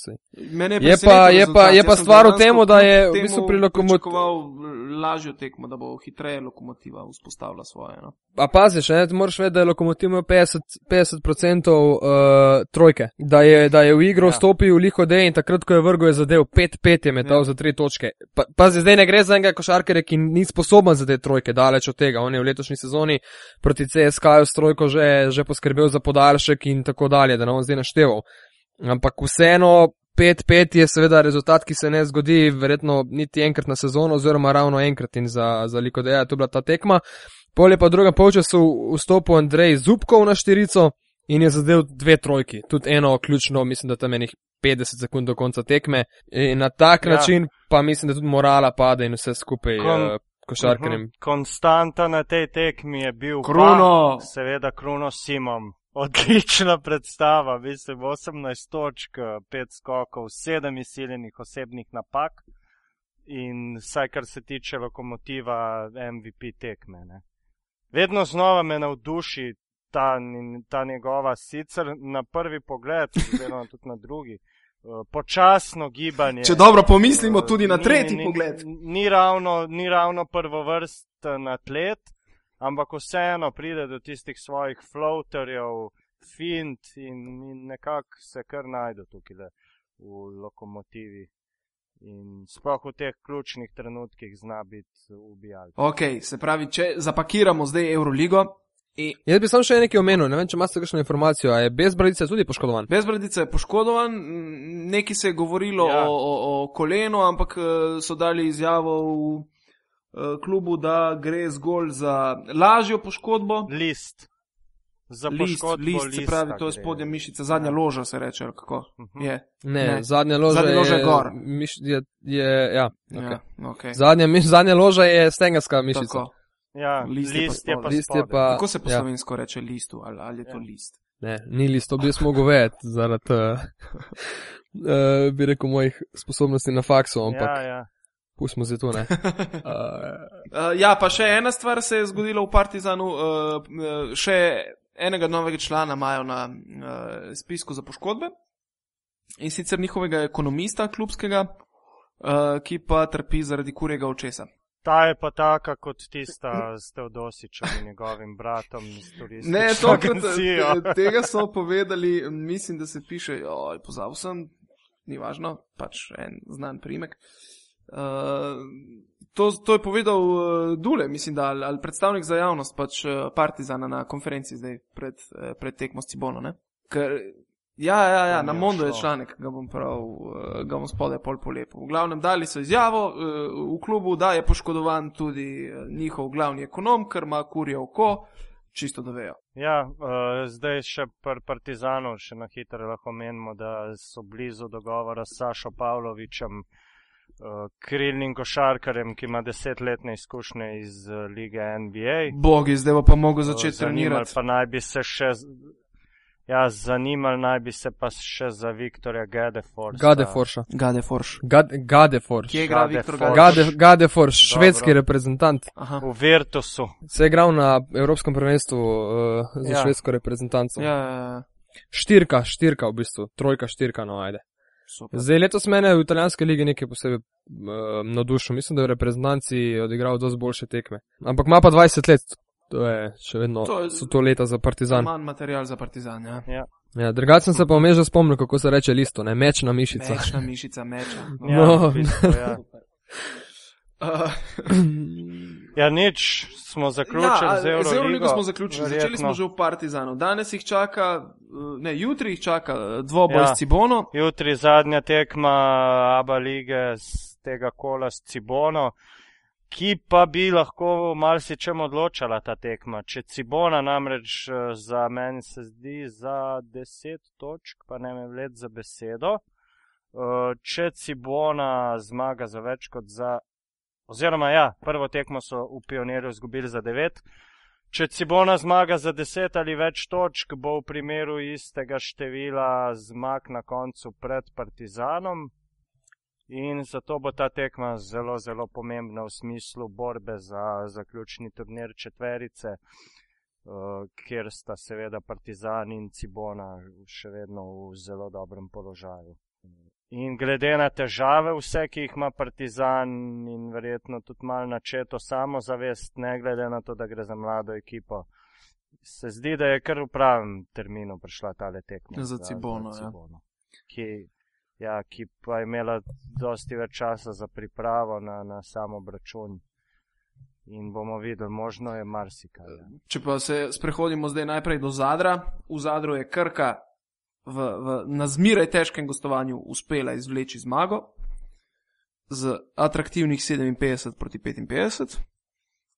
S1: Mene
S3: Je pa- je
S1: rezultat.
S3: pa- je pa stvar v tem, da je v bistvu pri Lokomot-
S1: pričakoval lažjo tekmo, da bo hitreje lokomotiva vzpostavila svoje. No?
S3: A paziš, ne, ti moraš vedeti, da je lokomotiv imel 50%, 50% uh, trojke, da je, da je v igro
S2: Ja.
S3: vstopil Liko D in takrat, ko je vrgel, je zadev 5-5 je metal
S1: Ja.
S3: ja. za 3 točke. Pa, pazi, zdaj ne gre za enega košarkarja, ki ni sposoben za te trojke, daleč od tega. On je v letošnji sezoni proti CSK-ju s trojko že, že poskrbel za podaljšek in tako dalje, da ne bom zdaj našteval. Ampak vseeno 5-5 je seveda rezultat, ki se ne zgodi verjetno niti enkrat na sezono, oziroma ravno enkrat in za, za Liko D, to je bila ta tekma. Pol je pa v drugem polčasu vstopil Andrej Zubkov na štirico in je zadev dve trojki, tudi eno ključno, mislim, da tam je nekih 50 sekund do konca tekme. In na tak
S2: Ja.
S3: način pa mislim, da tudi morala pade in vse skupaj
S2: Kon-
S3: uh, košarkarjem.
S2: Mhm. Konstanta na tej tekmi je bil
S1: Kruno!
S2: Pa, seveda Kruno Simom. Odlična predstava, mislim, 18 točk, 5 skokov, 7 izsiljenih osebnih napak in vsaj kar se tiče lokomotiva MVP tekme. Ne. Vedno znova me navduši ta, ta njegova, sicer na prvi pogled, oziroma tudi na drugi, eh, počasno gibanje.
S1: Če dobro pomislimo, tudi na
S2: Ni-
S1: tretji
S2: ni,
S1: pogled.
S2: Ni ravno, ni ravno prvovrsten atlet, ampak vseeno pride do tistih svojih floaterjev, fint in, in nekako se kar najde tukaj le v lokomotivi. In sploh v teh ključnih trenutkih zna biti ubijalec.
S1: Ok, se pravi, če zapakiramo zdaj Euroligo. In
S3: Jaz bi samo še nekaj omenil, ne vem, če imate kakšno informacijo, a je Bezbradica tudi poškodovan.
S1: Bezbradica je poškodovan, nekaj se je govorilo
S2: Ja.
S1: o, o, o kolenu, ampak eh, so dali izjavo v klubu, da gre zgolj za lažjo poškodbo.
S2: List. Za
S1: List,
S2: poškodbo
S1: list se pravi, to je spodnja mišica, zadnja
S2: Ja.
S1: loža se reče, ali kako
S2: Mhm.
S1: je.
S3: Ne,
S1: Ne.
S3: zadnja loža,
S1: Zadnja loža je gor.
S3: Miš, je, je, ja, okay.
S1: Ja, okay.
S3: zadnja, miš, zadnja loža je stengarska mišica.
S1: Tako.
S2: Ja,
S1: List
S2: list,
S1: je
S2: je
S1: pa.
S3: List je pa-
S1: Kako se po
S3: ja.
S1: slovensko reče listu, ali, ali je to
S2: Ja.
S1: list?
S3: Ne, ni list, to bi jaz mogel vedeti zaradi, uh, uh, (laughs) bi rekel, mojih sposobnosti na faksu, ampak
S2: Ja,
S3: ja. Pustimo se tu, ne. Uh, (laughs)
S1: Uh, ja, pa še ena stvar se je zgodila v Partizanu, uh, še enega novega člana imajo na uh, spisku za poškodbe in sicer njihovega ekonomista klubskega, uh, ki pa trpi zaradi kurjega očesa.
S2: Ta je pa taka kot tista s Teodosičem in njegovim bratom
S1: Ne, tokrat
S2: agencije.
S1: te- tega so povedali, mislim, da se piše, oj, pozabil sem, ni važno, pač en znan primek. Uh, to, to je povedal uh, Dule, mislim, da ali, ali predstavnik za javnost, pač uh, Partizana na konferenci zdaj pred, uh, pred tekmo s Cibono. Ne? Ker, ja, ja, ja, na Mondo je članek, ga bom prav, uh, ga bom spodaj pol polepo. V glavnem dali so izjavo uh, v klubu, da je poškodovan tudi uh, njihov glavni ekonom, ker ima kurje oko, čisto da vejo.
S2: Ja, uh, zdaj še pri Partizanu, še na hitro lahko menimo, da so blizu dogovora s Sašo Pavlovičem, uh, krilnim košarkarjem, ki ima desetletne izkušnje iz uh, lige NBA.
S1: Bogi, zdaj bo pa mogel začeti
S2: Zanimalo
S1: trenirati.
S2: Pa naj bi se še, ja, zanimal naj bi se pa še za Viktorja Gadeforsa.
S3: Gadeforša.
S1: Gade Forš.
S3: Gad, Gadeforš.
S1: Kje igra Viktor
S2: Forš.
S1: Gade?
S3: Gade, Gadeforš, švedski
S2: Dobro.
S3: reprezentant.
S1: Aha.
S2: V Virtusu.
S3: Se je igral na Evropskem prvenstvu uh, za
S2: ja.
S3: švedsko reprezentanco.
S1: Ja, ja, ja.
S3: Štirka, štirka v bistvu, trojka, štirka, no ajde.
S1: Super.
S3: Zdaj letos mene v italijanske lige nekaj posebej uh, navdušil. Mislim, da je v reprezentanci odigral dosti boljše tekme. Ampak ima pa 20 let. To je še vedno,
S1: To je-
S3: je, so to leta za partizan.
S1: Manj material za partizan, ja.
S2: Ja.
S3: Ja, drugače sem se pa vmes že spomnil, kako se reče listo, ne mečna mišica.
S1: Mečna mišica, meča. (laughs)
S2: Ja,
S3: No.
S2: v bistvu, ja.
S1: Uh, (laughs) (clears throat) (clears throat) (clears throat)
S2: ja, nič, smo zaključili
S1: ja,
S2: z Euroligo.
S1: z Euroligo smo zaključili. Začeli
S2: Verjetno.
S1: smo že v Partizanu. Danes jih čaka, uh, ne, jutri jih čaka uh, dvoboj
S2: Ja.
S1: s Cibono.
S2: Jutri zadnja tekma Aba lige z tega kola s Cibono, ki pa bi lahko marsičem odločala ta tekma. Če Cibona namreč eh, za meni se zdi za 10 točk, pa ne me vlet za besedo. Eh, Če Cibona zmaga za več kot za. Oziroma, ja, prvo tekmo so v pionirju izgubili za 9. Če Cibona zmaga za 10 ali več točk, bo v primeru istega števila zmag na koncu pred Partizanom. In zato bo ta tekma zelo, zelo pomembna v smislu borbe za zaključni turnir četverice, eh, kjer sta seveda Partizan in Cibona še vedno v zelo dobrem položaju. In glede na težave, vse, ki jih ima Partizan in verjetno tudi malo načeto samozavest, ne glede na to, da gre za mlado ekipo, se zdi, da je kar v pravem terminu prišla ta tekma.
S1: Za Cibono, ja.
S2: Cibono. Ki, ja, ki pa je imela dosti več časa za pripravo na, na samo obračun. In bomo videli, možno je marsikaj. Ja.
S1: Če pa se sprehodimo zdaj najprej do Zadra. V Zadru je Krka v, v, na zmeraj težkem gostovanju uspela izvleči zmago z atraktivnih 57 proti 55.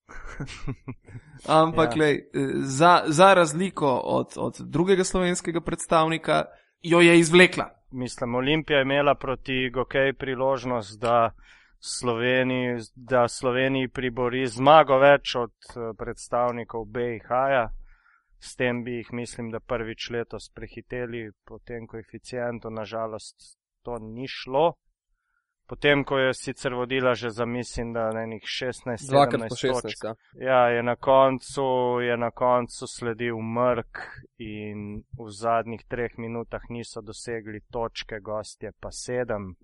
S1: (laughs) Ampak,
S2: Ja.
S1: lej, za, za razliko od, od drugega slovenskega predstavnika, jo je izvlekla.
S2: Mislim, Olimpija je imela proti Gokej priložnost, da Sloveniji, da Sloveniji pribori zmago več od eh, predstavnikov BIH-ja. S tem bi jih, mislim, da prvič letos prehiteli po tem koeficientu, nažalost to ni šlo. Potem, ko je sicer vodila že za, mislim, da na enih 16,
S3: Dvakrat po
S2: 17
S3: 16,
S2: točk.
S3: ja.
S2: Ja, je na koncu, je na koncu sledil mrk in v zadnjih treh minutah niso dosegli točke, gostje pa sedem.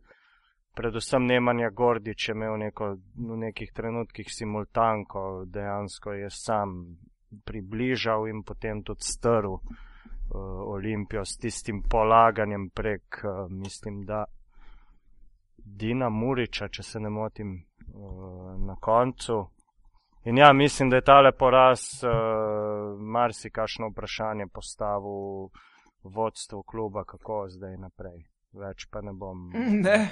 S2: Predvsem Nemanja Gordič je imel neko, v nekih trenutkih simultanko, dejansko je sam približal in potem tudi strl uh, Olimpijo s tistim polaganjem prek, uh, mislim, da Dina Muriča, če se ne motim, uh, na koncu. In ja, mislim, da je tale poraz uh, marsikakšno vprašanje postavil vodstvo kluba, kako zdaj naprej. Več pa ne bom. (laughs)
S1: Ne.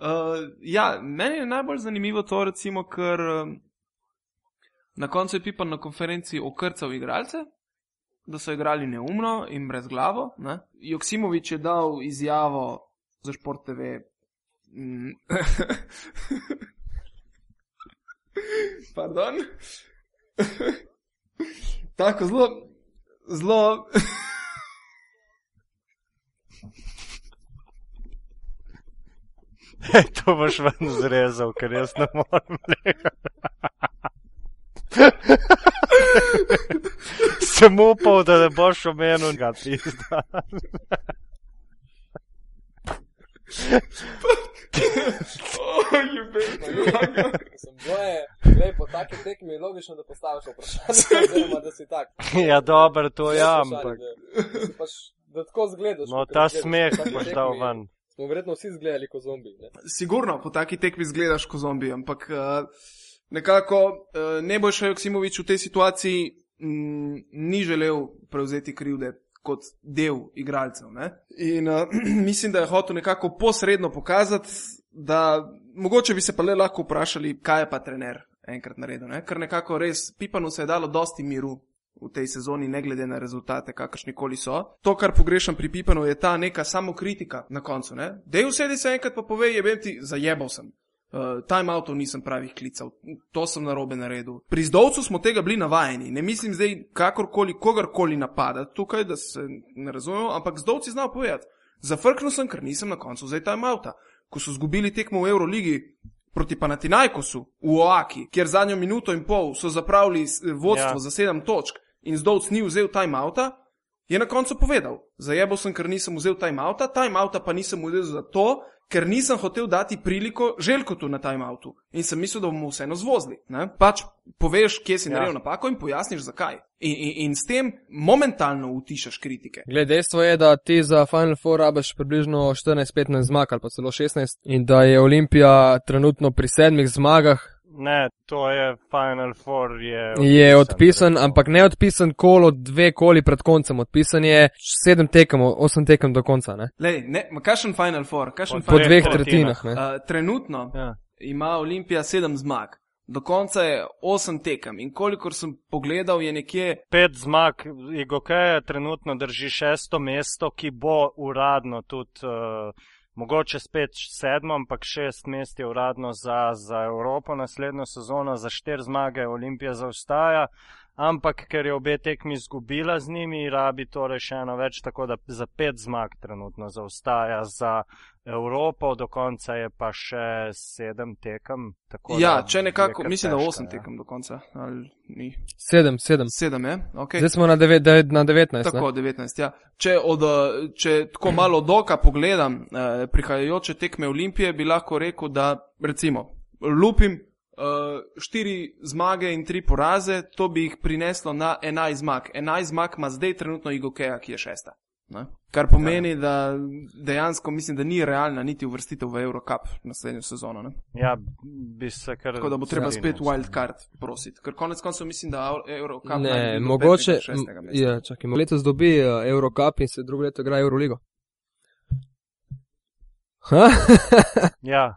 S1: uh, (laughs) ja, meni je najbolj zanimivo to, recimo, ker um, na koncu je Pipan na konferenci okrcal igralce, da so igrali neumno in brez glavo. Ne? Joksimovič je dal izjavo za Šport TV. Mm. (laughs) Pardon. (laughs) Tako zelo, zelo. (laughs)
S2: Hey, to boš ven zrezal, ker jaz ne morem. (laughs) Sem upal, da ne boš omenil, da ti zda.
S3: Po taki tekmi je logično, da postaviš vprašanje, oziroma da si tak.
S2: Ja, dobro, to ja, ampak.
S3: Pač, da tako zgledaš.
S2: No, ta smeh boš dal ven.
S3: Smo verjetno vsi zgledali kot zombi. Ne?
S1: Sigurno po taki tekmi zgledaš kot zombi, ampak uh, nekako uh, ne boš Joksimovič v tej situaciji m, ni želel prevzeti krivde kot del igralcev. Ne? In uh, (clears throat) mislim, da je hotel nekako posredno pokazati, da mogoče bi se pa le lahko vprašali, kaj je pa trener enkrat naredil. Ne? Ker nekako res Pipanu se je dalo dosti miru. V tej sezoni, ne glede na rezultate, kakršni koli so. To, kar pogrešam pri Pipanu, je ta neka samokritika na koncu. Da je vsedi se enkrat pa pove, je bil ti zajebal sem. Uh, time outov nisem pravih klical, to sem na robe naredil. Pri zdovcu smo tega bili navajeni, ne mislim zdaj kakorkoli, kogarkoli napadati tukaj, da se ne razumemo, ampak zdovci znajo povedati. Zafrknil sem, ker nisem na koncu zdaj time outa. Ko so zgubili tekmo v Euroligi proti Panatinajkosu v Oaki, kjer zadnjo minuto in pol so zapravili vodstvo ja. za sedem točk in zdovc ni vzel time outa, je na koncu povedal: Zajebal sem, ker nisem vzel time outa, time outa pa nisem vzel zato, ker nisem hotel dati priliko željkotu na time outu in sem mislil, da bomo vseeno zvozili. Ne? Pač poveš, kje si ja. naredil napako in pojasniš, zakaj. In, in, in s tem momentalno utišaš kritike.
S3: Glede, dejstvo je, da ti za Final Four rabiš približno 14-15 zmag ali pa celo 16 in da je Olimpija trenutno pri sedmih zmagah.
S2: Ne, to je Final Four. Je
S3: odpisan, je odpisan ampak ne odpisan kolo dve koli pred koncem. Odpisan je sedem tekem, osem tekem do konca. Ne?
S1: Lej, ne, kakšen Final Four? Kakšen
S3: po final dveh tretjinah.
S1: Uh, trenutno ja. ima Olimpija sedem zmag. Do konca je osem tekem in kolikor sem pogledal, je nekje.
S2: Pet zmag, Igokeja trenutno drži šesto mesto, ki bo uradno tudi. Uh, mogoče spet sedmo, ampak šest mest je uradno za, za Evropo. Naslednjo sezono, za štiri zmage Olimpija zaostaja, ampak ker je obe tekmi izgubila z njimi, rabi torej še eno več, tako da za pet zmag trenutno zaostaja za Evropo, do konca je pa še sedem tekem.
S1: Ja, če nekako, mislim, da osem ja. tekem do konca.
S3: Sedem, sedem.
S1: Sedem je, ok.
S3: Zdaj smo na, deve, de, na 19.
S1: Tako, ne? 19, ja. Če, od, če tako malo od oka pogledam eh, prihajajoče tekme Olimpije, bi lahko rekel, da recimo lupim. Uh, štiri zmage in tri poraze, to bi jih prineslo na 11 zmag. 11 zmag ima zdaj trenutno Igokeja, ki je šesta. Ne? Kar pomeni, ja. da dejansko mislim, da ni realna niti uvrstitev v Eurocup naslednjo sezono. Ne?
S2: Ja, bi se kar.
S1: Tako da bo treba spet wild card prositi. Ker konec koncev mislim, da Eurocup
S3: ne. Mogoče, ja, čakaj, letos dobi uh, Eurocup in se drugo leto igra Euroligo. (laughs)
S2: ja.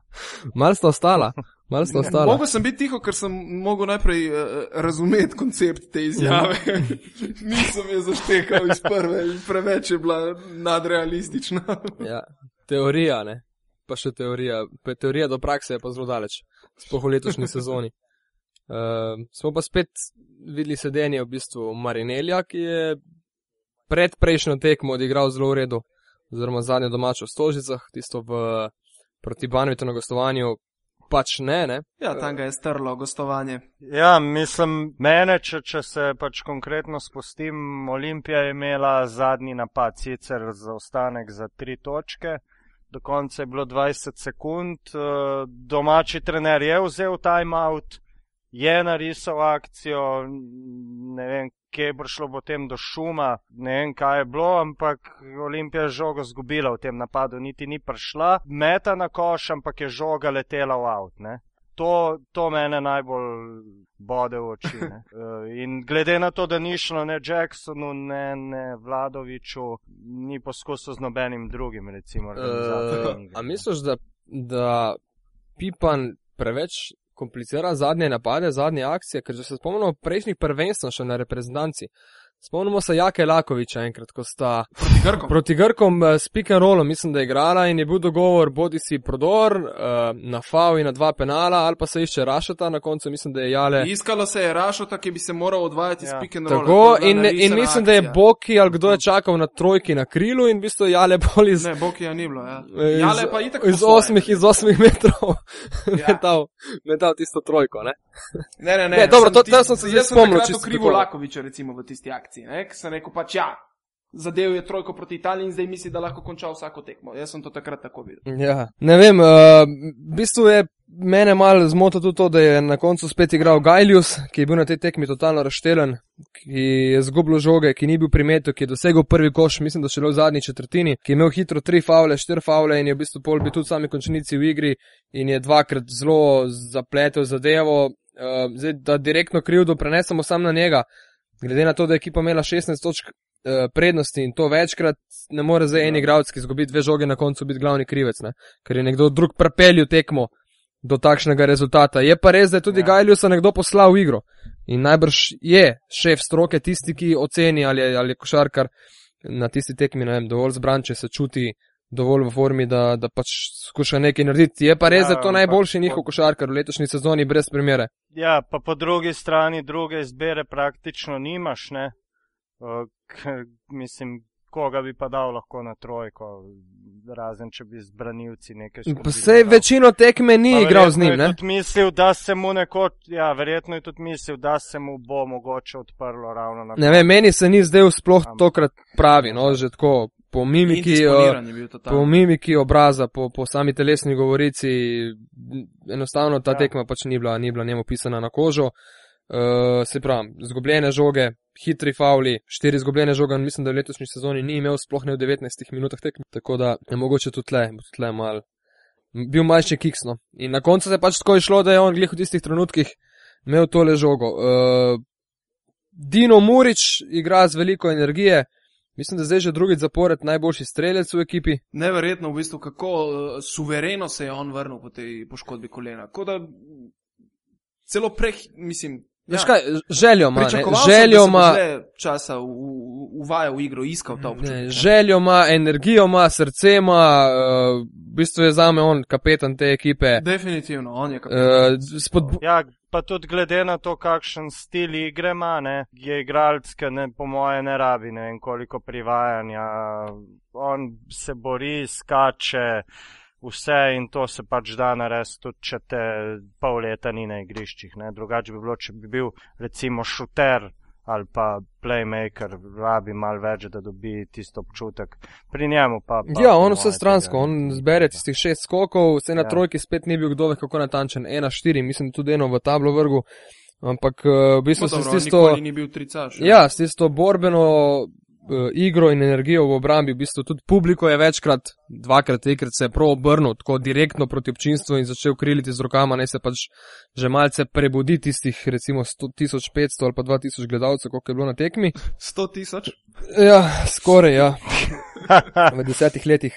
S3: Mal sta ostala.
S1: Mogoče sem biti tiho, ker sem mogel najprej uh, razumeti koncept te izjave. Ja. (laughs) Nisem je zaštekal iz prve preveč je bila nadrealistična.
S3: ja. Teorija, ne. Pa še teorija. Pa teorija do prakse je pa zelo daleč. Spoh v letošnji sezoni. Uh, (laughs) smo pa spet videli sedenje v bistvu Marinelja, ki je pred prejšnjo tekmo odigral zelo v redu. Oziroma zadnjo domačo v Stožicah, tisto v proti Banvitu na gostovanju, pač ne. ne?
S1: Ja, tam ga je strlo gostovanje.
S2: Ja, mislim, mene, če, če se pač konkretno spustim, Olimpija je imela zadnji napad, sicer za ostanek za tri točke. Do konca je bilo 20 sekund, domači trener je vzel timeout je narisal akcijo, ne vem, kje je prišlo potem do šuma, ne vem, kaj je bilo, ampak Olimpija je žogo zgubila v tem napadu, niti ni prišla, meta na koš, ampak je žoga letela v avt. Ne? To, to mene najbolj bode v oči. Ne? (laughs) Eh, In glede na to, da ni šlo ne Jacksonu, ne, ne Vladoviču, ni poskusil z nobenim drugim, recimo.
S3: Uh, a misliš, da, da Pipan preveč komplicira zadnje napade, zadnje akcije, ker če se spomnimo prejšnjih prvenstv še na reprezentanci. Spomnimo se Jake Lakoviča enkrat, ko sta
S1: Proti Grkom.
S3: proti Grkom eh, s pick and rollom, mislim, da je igrala in je bil dogovor bodi si prodor uh, na FAO in na dva penala, ali pa se išče Rašata, na koncu mislim, da je Jale.
S1: Iskalo se je Rašota, ki bi se moral odvajati
S2: Ja.
S1: ja. s pick and rolla.
S3: Tako,
S1: je
S3: in, in mislim, da je
S1: akcija.
S3: Boki ali kdo je čakal na trojki na krilu in v bistvu Jale bolj iz,
S1: Ne, Bokija ni bilo, ja.
S3: iz,
S1: Jale pa itak
S3: iz, osmih, iz osmih metrov (laughs)
S1: Ja.
S3: metal, metal tisto trojko. Ne?
S1: Ne, ne, ne.
S3: Ne, dobro,
S1: sem
S3: to-
S1: ti-
S3: sem se zdaj
S1: jaz sem
S3: spomnil
S1: takrat
S3: čisto
S1: okrivil
S3: tako.
S1: Lakoviča recimo v tisti akciji, ne, ker sem rekel pač ja. Zadev je trojko proti Italiji in zdaj misli, da lahko konča vsako tekmo. Jaz sem to takrat tako videl.
S3: Ja, ne vem, uh, v bistvu je mene malo zmotil tudi to, da je na koncu spet igral Gajlius, ki je bil na tej tekmi totalno razštelen, ki je zgubil žoge, ki ni bil primetu, ki je dosegel prvi koš, mislim, da šele v zadnji četrtini, ki je imel hitro tri faule, štiri faule in je v bistvu pol bil tudi sami končnici v igri in je dvakrat zelo zapletel zadevo. Uh, zdaj, da direktno krivdo prenesemo sam na njega, glede na to, da je ekipa imela 16 točk eh, prednosti in to večkrat, ne more zdaj en igralec, ki izgubi dve žoge na koncu, biti glavni krivec, ne? ker je nekdo drug prepelju tekmo do takšnega rezultata. Je pa res, da je tudi
S2: Ja.
S3: ja. Gajljusa nekdo poslal v igro in najbrž je šef stroke tisti, ki oceni ali, je- ali je košarkar na tisti tekmi, ne vem, dovolj zbran, če se čuti dovolj v formi, da, da pač skuša nekaj narediti. Je pa res,
S2: Ja,
S3: da to najboljši njihov košarkar v letošnji sezoni brez primere.
S2: Ja, pa po drugi strani druge izbire praktično nimaš, ne? K, mislim, koga bi pa dal lahko na trojko, razen če bi z branilci nekaj
S3: Pa sej večino tekme ni
S2: Pa
S3: igral z njim, ne?
S2: Tudi mislil, da se mu nekoč, ja, verjetno je tudi mislil, da se mu bo mogoče odprlo ravno na
S3: Ne vem, meni se ni zdel sploh tokrat pravi, no, že tako po mimiki, uh, po mimiki obraza, po, po sami telesni govorici, enostavno ta
S2: Ja.
S3: tekma pač ni bila, ni bila njemu pisana na kožo. Uh, se pravi, zgubljene žoge, hitri fauli, štiri izgubljene žoge, mislim, da v letošnji sezoni ni imel sploh ne v 19 minutah tekme, tako da je mogoče tudi tle, bo tudi tle mal. Bil manjši kiksno. In na koncu se je pač tako išlo, da je on glih v tistih trenutkih imel tole žogo. Uh, Dino Murič igra z veliko energije, mislim, da zdaj že drugič zapored najboljši strelec v ekipi.
S1: Neverjetno, v bistvu, kako uh, suvereno se je on vrnil po tej poškodbi kolena. Ko da celo prej, mislim.
S3: Veš kaj, željo ima, željo ima,
S1: časa u- u- uvajal v igro, iskal ta občutek.
S3: ne, željo ima, energijo ima, srce ima, uh, v bistvu je zame on kapetan te ekipe.
S1: Definitivno, on je kapitan.
S3: Uh, spodbu
S2: Ja, pa tudi glede na to, kakšen stil igre ima, ne, je igralec, ki ne, po moje ne rabi ne vem koliko privajanja. On se bori, skače, vse in to se pač da narediti, tudi če te pol leta ni na igriščih. Ne. Drugače bi bilo, če bi bil recimo šuter ali pa playmaker, rabi malo več, da dobi tisto občutek. Pri njemu pa. pa
S3: Ja, on vse stransko,
S2: tega
S3: on zbere tistih šest skokov, vse na
S2: Ja.
S3: trojki spet ni bil kdo ve kako natančen, ena štiri, mislim tudi eno v tablo vrgu, ampak uh, v bistvu
S1: No,
S3: se s
S1: dobro,
S3: tisto,
S1: ni bil tricaš.
S3: ja, s tisto borbeno igro in energijo v obrambi, v bistvu tudi publiko je večkrat, dvakrat, trikrat se je prav obrnil tako direktno proti občinstvu in začel kriliti z rokama, naj se pač že malce prebudi tistih recimo 100, 1500 ali pa 2000 gledalcev, koliko je bilo na tekmi.
S1: 100 tisoč.
S3: Ja, skoraj, ja. v desetih letih.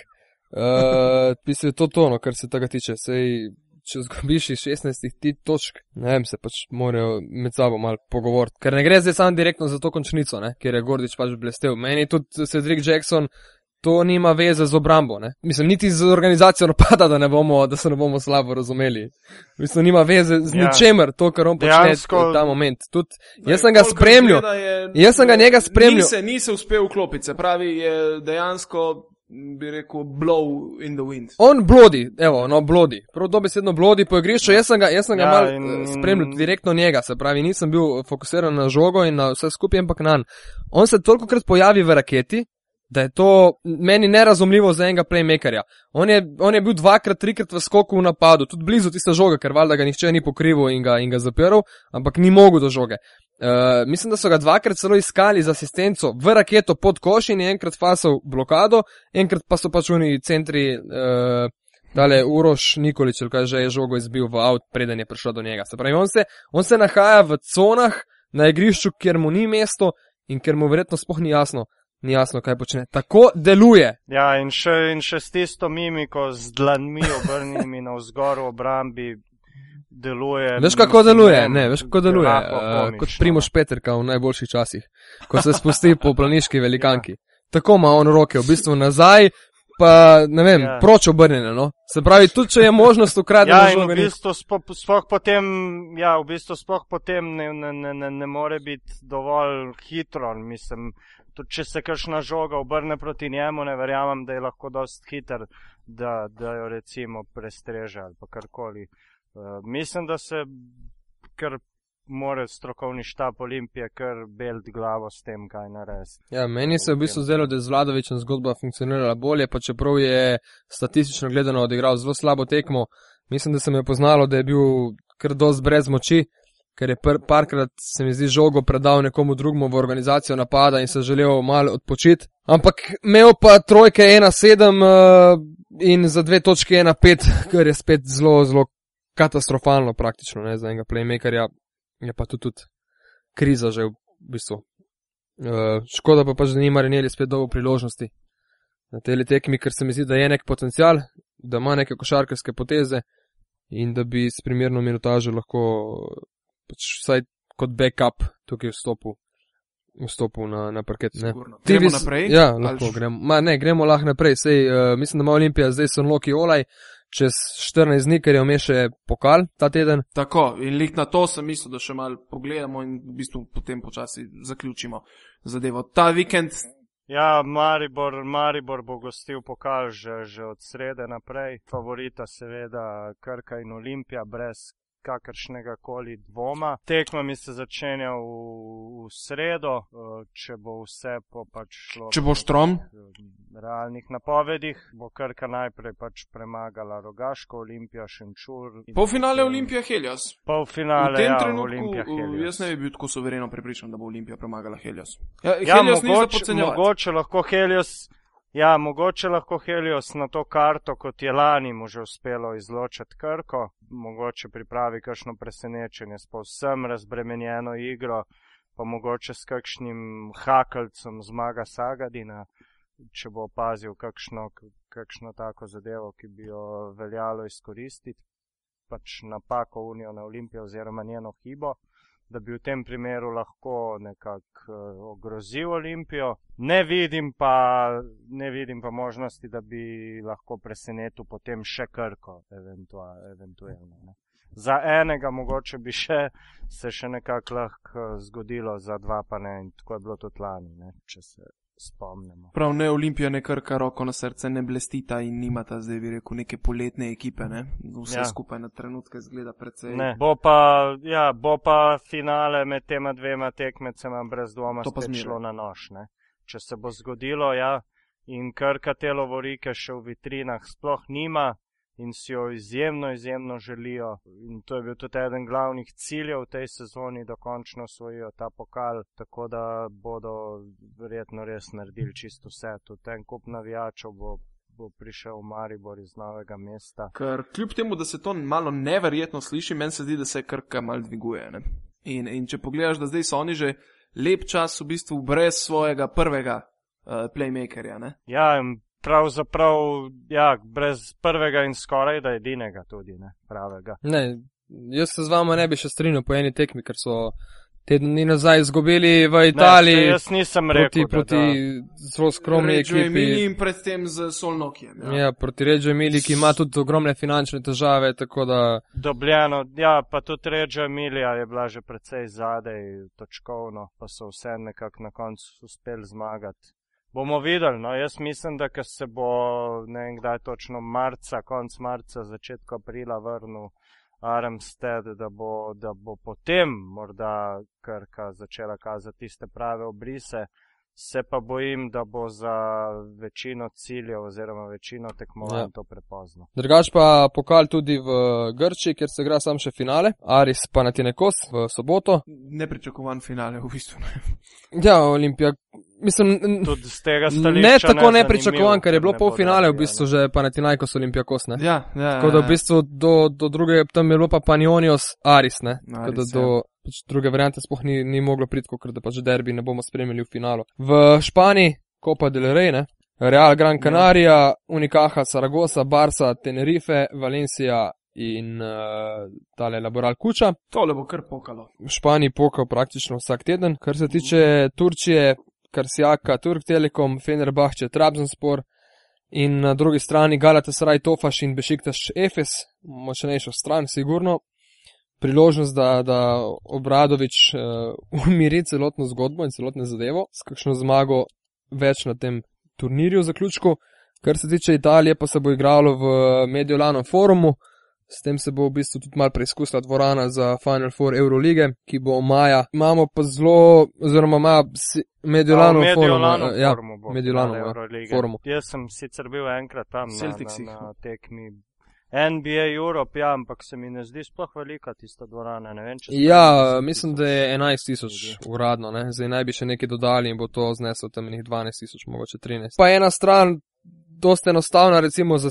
S3: Uh, Mislim, je to tono, kar se tega tiče. Sej, če zgubiš iz 16 ti točk, ne vem, se pač morajo med sabo malo pogovoriti. Ker ne gre zdaj samo direktno za to končnico, ne? ker je Gordič pač blestev. Meni tudi Cedric Jackson. To nima veze z obrambo, ne? mislim, niti z organizacijo napada, da, bomo, da se ne bomo slabo razumeli. Mislim, nima veze z
S2: Ja.
S3: ničemer, to, kar on počne
S2: Dejansko-
S3: ta moment. Tud, jaz sem ga spremljal, Jaz sem ga njega spremljal.
S1: Ni se, ni se uspel vklopiti, se pravi, je dejansko, bi rekel, blow in the wind.
S3: On blodi, evo, no, blodi. Prav dobesedno blodi po igrišču. Jaz sem ga, jaz sem ga
S2: Ja,
S3: mal
S2: in-
S3: in... spremljal direktno njega, se pravi, nisem bil fokusiran na žogo in na vse skupaj, ampak na njega. On se toliko krat pojavi v raketi, Da je to meni nerazumljivo za enega playmakerja. On je, on je bil dvakrat, trikrat v skoku v napadu, tudi blizu tiste žoge, ker valjda ga nihče ni pokrival in ga, in ga zaprl, ampak ni mogel do žoge. Uh, mislim, da so ga dvakrat celo iskali z asistenco v raketo pod koš in je enkrat fasal blokado, enkrat pa so pač oni centri, uh, dale Uroš Nikolič, kaj že je žogo izbil v avt, preden je prišel do njega. Se pravi, on se, on se nahaja v conah na igrišču, kjer mu ni mesto in ker mu verjetno spoh ni jasno, ni jasno, kaj počne. Tako deluje.
S2: Ja, in še, in še s tisto mimiko, z dlanmi obrnjenimi na vzgor v obrambi. Deluje,
S3: Veš, kako deluje?
S2: vem,
S3: Ne, veš, kako deluje? Uh, kot Primoš Peterka v najboljših časih, ko se spusti po planiški velikanki. Tako ima on roke, v bistvu nazaj, pa ne vem,
S2: Ja.
S3: proč obrnjene. No? Se pravi, tudi če je možnost ukraditi
S2: Ja, in v bistvu spo- sploh potem, ja, v bistvu sploh potem ne, ne, ne, ne, ne more biti dovolj hitro. Mislim, tudi če se kakšna žoga obrne proti njemu, ne verjamem, da je lahko dost hiter, da, da jo recimo prestreže ali karkoli. Uh, mislim, da se kar more strokovni štab Olimpije kar belt glavo s tem, kaj narediti.
S3: Ja, meni se je v bistvu zdelo, da je z Vladovičem zgodba funkcionirala bolje, pa čeprav je statistično gledano odigral zelo slabo tekmo. Mislim, da se mi je poznalo, da je bil kar dost brez moči, ker je parkrat se mi zdi žogo predal nekomu drugemu v organizacijo napada in se želel malo odpočiti. Ampak imel pa trojke 1-7 uh, in za dve točke 1-5, kar je spet zelo, zelo katastrofalno praktično ne, za enega playmakerja. Je pa tudi, tudi kriza že v bistvu. Uh, škoda pa pač, da ni Marinelli spet dobil priložnosti na tej tekmi, ker se mi zdi, da je nek potencial, da ima neke košarkarske poteze in da bi s primerno minutažo lahko pač vsaj kot backup tukaj vstopil, vstopil na, na parket. Ne.
S1: Sigurno. Gremo
S3: bi s-
S1: naprej?
S3: Ja, lahko
S1: š-
S3: gremo. Ma, ne, gremo lahko naprej. Sej, uh, mislim, da ima Olimpija zdaj so Loki Olaj, čez 14 dni, ker je vmes še pokal ta teden.
S1: Tako, in lik na to sem mislil, da še malo pogledamo in v bistvu potem počasi zaključimo zadevo. Ta vikend,
S2: Ja, Maribor, Maribor bo gostil pokal že, že od srede naprej. Favorita seveda Krka in Olimpija brez kakršnega koli dvoma. Tekma mi se začenja v, v sredo, eh, če bo vse po pač šlo.
S1: če bo štrom,
S2: po realnih napovedih, bo Krka najprej pač premagala Rogaško, Olimpija, Šenčur. in
S1: polfinale
S2: potem
S1: Olimpija Helios. V
S2: Polfinale,
S1: tem
S2: ja,
S1: trenutku
S2: Olimpija. Helios.
S1: jaz ne bi bil tako suvereno prepričan, da bo Olimpija premagala Helios. Ja,
S2: Ja,
S1: Helios
S2: mogoče, mogoče lahko Helios, ja, mogoče lahko Helios na to karto, kot je lani mu že uspelo izločiti Krko, mogoče pripravi kakšno presenečenje s povsem razbremenjeno igro, pa mogoče s kakšnim hakalcem zmaga Sagadina, če bo opazil kakšno, kakšno tako zadevo, ki bi jo veljalo izkoristiti, pač napako Unijo na Olimpijo oziroma njeno hibo da bi v tem primeru lahko nekako uh, ogrozil Olimpijo. Ne vidim, pa, ne vidim pa možnosti, da bi lahko presenetil potem še Krko, eventua, eventualno. Ne. Za enega mogoče bi še, se še nekako lahko eh, zgodilo, za dva pa ne. In tako je bilo tudi lani, ne, če se spomnimo.
S1: Prav ne Olimpija, ne krka roko na srce, ne blestita in nimata zdaj, bi rekel, neke poletne ekipe. Ne? Vse
S2: Ja.
S1: skupaj na trenutke zgleda precej.
S2: Ne, bo pa, ja, bo pa finale med tema dvema tekmecema brez dvoma šlo na nož. Ne. Če se bo zgodilo, ja, in krka te lovorike še v vitrinah sploh nima in si jo izjemno, izjemno želijo. In to je bil tudi eden glavnih ciljev v tej sezoni, da končno osvojijo ta pokal, tako da bodo verjetno res naredili čisto vse. Tudi en kup navijačev bo, bo prišel v Maribor iz novega mesta.
S1: Ker kljub temu, da se to malo neverjetno sliši, meni se zdi, da se krka mal dviguje. Ne? In, in če pogledaš, da zdaj so oni že lep čas v bistvu brez svojega prvega uh, playmakerja. Ne?
S2: Ja, pravzaprav, ja, brez prvega in skoraj da edinega tudi, ne, pravega.
S3: Ne, jaz se z vama ne bi še strinjal po eni tekmi, ker so teden dni nazaj izgubili v
S2: Ne,
S3: Italiji
S2: saj jaz nisem
S3: proti,
S2: rekel,
S3: proti
S2: da,
S3: zelo skromni
S1: Reggio
S3: ekipi.
S1: in predtem z Solnokijem. Ja.
S3: Ja, proti Reggio Emili, ki ima tudi ogromne finančne težave, tako da
S2: da dobljeno, ja, pa tudi Reggio Emilija je bila že precej zadej točkovno, pa so vse nekako na koncu uspeli zmagati. Bomo videli, no, jaz mislim, da se bo, ne vem kdaj točno, marca, konc marca, začetek aprila vrnil Armstead, da bo, da bo potem morda Krka začela kazati tiste prave obrise, Se pa bojim, da bo za večino ciljev oziroma večino tekmovanj
S3: Ja.
S2: ja. to prepozno.
S3: Drugač pa pokal tudi v Grčiji, kjer se igra sam še finale, Aris pa na Tinekos v soboto.
S1: Nepričakovan finale, v bistvu.
S3: Ja, Olimpija, mislim, ne tako
S2: ne
S3: nepričakovan, ker je bilo
S2: ne bo
S3: polfinale v bistvu
S2: ne.
S3: že pa na Tinajkos Olimpijakos, ne?
S1: Ja, ja.
S3: Tako da
S1: ja,
S3: v bistvu do, do druge, tam je bilo pa Panionios Aris, ne?
S1: Aris,
S3: Tako da
S1: ja.
S3: do pač druge variante sploh ni, ni moglo priti, ker da pač derbi ne bomo spremljali v finalu. V Španiji, Copa del Rey, ne? Real Gran Canaria, Unicaja, Saragossa, Barca, Tenerife, Valencia in uh, tale Laboral Kuča.
S1: Tole bo kar pokalo.
S3: V Španiji pokal praktično vsak teden. Kar se tiče Turčije, Karsijaka, Turk Telekom, Fenerbahče, Trabzonspor in na drugi strani Galatasaray, Tofaš in Bešiktaš Efes, močnejšo stran, sigurno. Priložnost, da, da Obradovič uh, umiri celotno zgodbo in celotno zadevo s kakšno zmago več na tem turnirju v zaključku. Kar se tiče Italije, pa se bo igralo v Mediolano forumu, S tem se bo v bistvu tudi mal preizkusila dvorana za Final Four Eurolige, ki bo maja. Imamo pa zelo, oziroma ima Mediolano
S2: v
S3: forum.
S2: Mediolanu
S3: eh, Ja,
S2: forumu bo
S3: Mediolanu,
S2: finale
S3: ja, forumu.
S2: Jaz sem sicer bil enkrat tam na,
S1: Celtics
S2: na,
S1: jih,
S2: na tekmi. NBA Europe, ja, ampak se mi ne zdi sploh velika tista dvorana. Vem,
S3: Ja, mislim, da je 11 tisoč uradno, ne? zdaj naj bi še nekaj dodali in bo to zneslo tam nekih 12 tisoč, mogoče 13. Pa ena stran, dosta enostavna, recimo za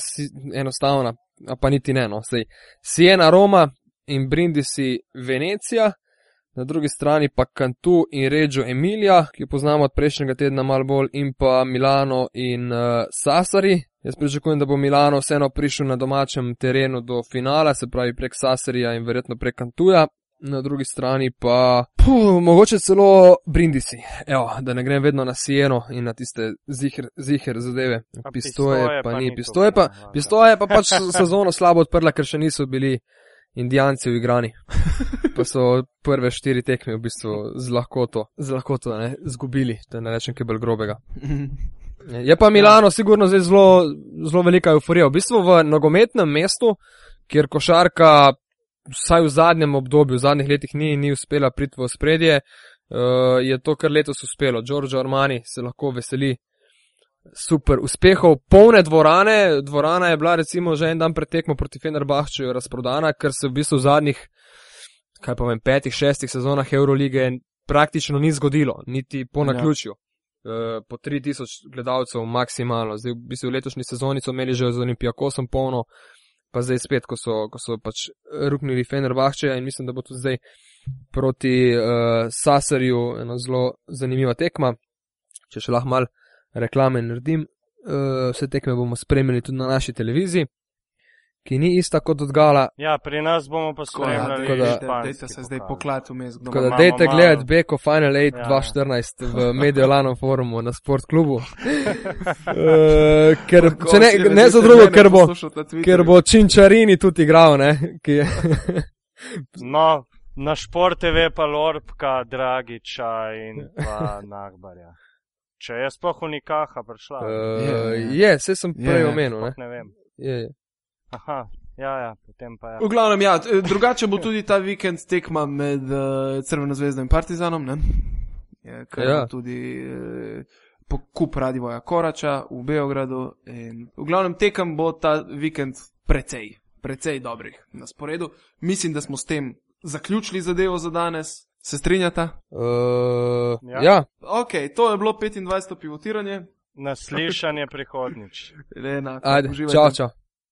S3: enostavna, a pa niti ne, no, sej. Siena Roma in Brindisi Venecija, na drugi strani pa Cantu in Reggio Emilia, ki jo poznamo od prejšnjega tedna malo bolj, in pa Milano in uh, Sassari. Jaz pričakujem, da bo Milano vseeno prišel na domačem terenu do finala, se pravi prek Sassarija in verjetno prek Cantuja. Na drugi strani pa, puh, mogoče celo Brindisi, Evo, da ne grem vedno na Sieno in na tiste ziher, ziher zadeve. Pistoje
S2: Pistoje
S3: pa
S2: pa
S3: ni, pistoje pa,
S2: aha,
S3: pistoje pa pač (laughs) sezono slabo odprla, ker še niso bili indijanci v igrani. Pa so prve štiri tekme v bistvu z lahkoto, z lahkoto ne, zgubili, da ne rečem kaj bolj grobega. (laughs) Je pa Milano sigurno zdaj zelo, zelo velika euforija. V bistvu v nogometnem mestu, kjer košarka vsaj v zadnjem obdobju, v zadnjih letih ni, ni uspela priti v spredje, uh, je to kar letos uspelo. Giorgio Armani se lahko veseli super uspehov, polne dvorane. Dvorana je bila recimo že en dan pred tekmo proti Fenerbahčeju razprodana, ker se v bistvu v zadnjih, kaj pa vem, petih, šestih sezonah Eurolige praktično ni zgodilo, niti po
S1: Ja.
S3: naključju. Uh, po 3000 gledalcev maksimalno. Zdaj, v bistvu v letošnji sezoni so imeli že z Olimpijakosom polno, pa zdaj spet, ko so, ko so pač ruknili Fenerbahčeja in mislim, da bo tudi zdaj proti uh, Sasarju ena zelo zanimiva tekma. Če še lahko mal reklame naredim, uh, vse tekme bomo spremljali tudi na naši televiziji, ki ni ista kot od Gala.
S2: Ja, pri nas bomo pa
S1: ja,
S2: spremljali.
S3: tako da-
S2: španski
S1: Dajte se zdaj poklat vmes.
S3: Tako da dejte gledati Beko Final 8
S2: Ja.
S3: 2014 v (laughs) Mediolano forumu na Sport klubu. uh, (laughs) ker, če ne, ne za drugo, ker bo, ker bo Činčarini tudi igral, ne? (laughs) Ki je,
S2: No, na šport TV pa Lorpka, Dragiča in pa Nagbarja. Če je sploh unikaha prišla.
S3: uh,
S1: Je,
S3: je, vse sem
S1: Je,
S3: prej
S1: je.
S3: omenil, ne?
S2: Ne vem.
S3: Je, je.
S2: Aha, ja, ja, potem pa ja.
S1: V glavnem, ja, drugače bo tudi ta vikend tekma med uh, Crveno zvezdo in Partizanom, ne? Je, kar
S3: Ja.
S1: ja. tudi uh, pokup Radivoja Korača v Beogradu. In v glavnem tekem bo ta vikend precej, precej dobrih na sporedu. Mislim, da smo s tem zaključili zadevo za danes. Se strinjata?
S3: Uh,
S2: Ja.
S3: ja.
S1: Ok, to je bilo 25. pivotiranje.
S2: Naslišanje prihodnič.
S1: Lena, (laughs)
S3: Ajde,
S1: uživajte.
S3: čau, čau.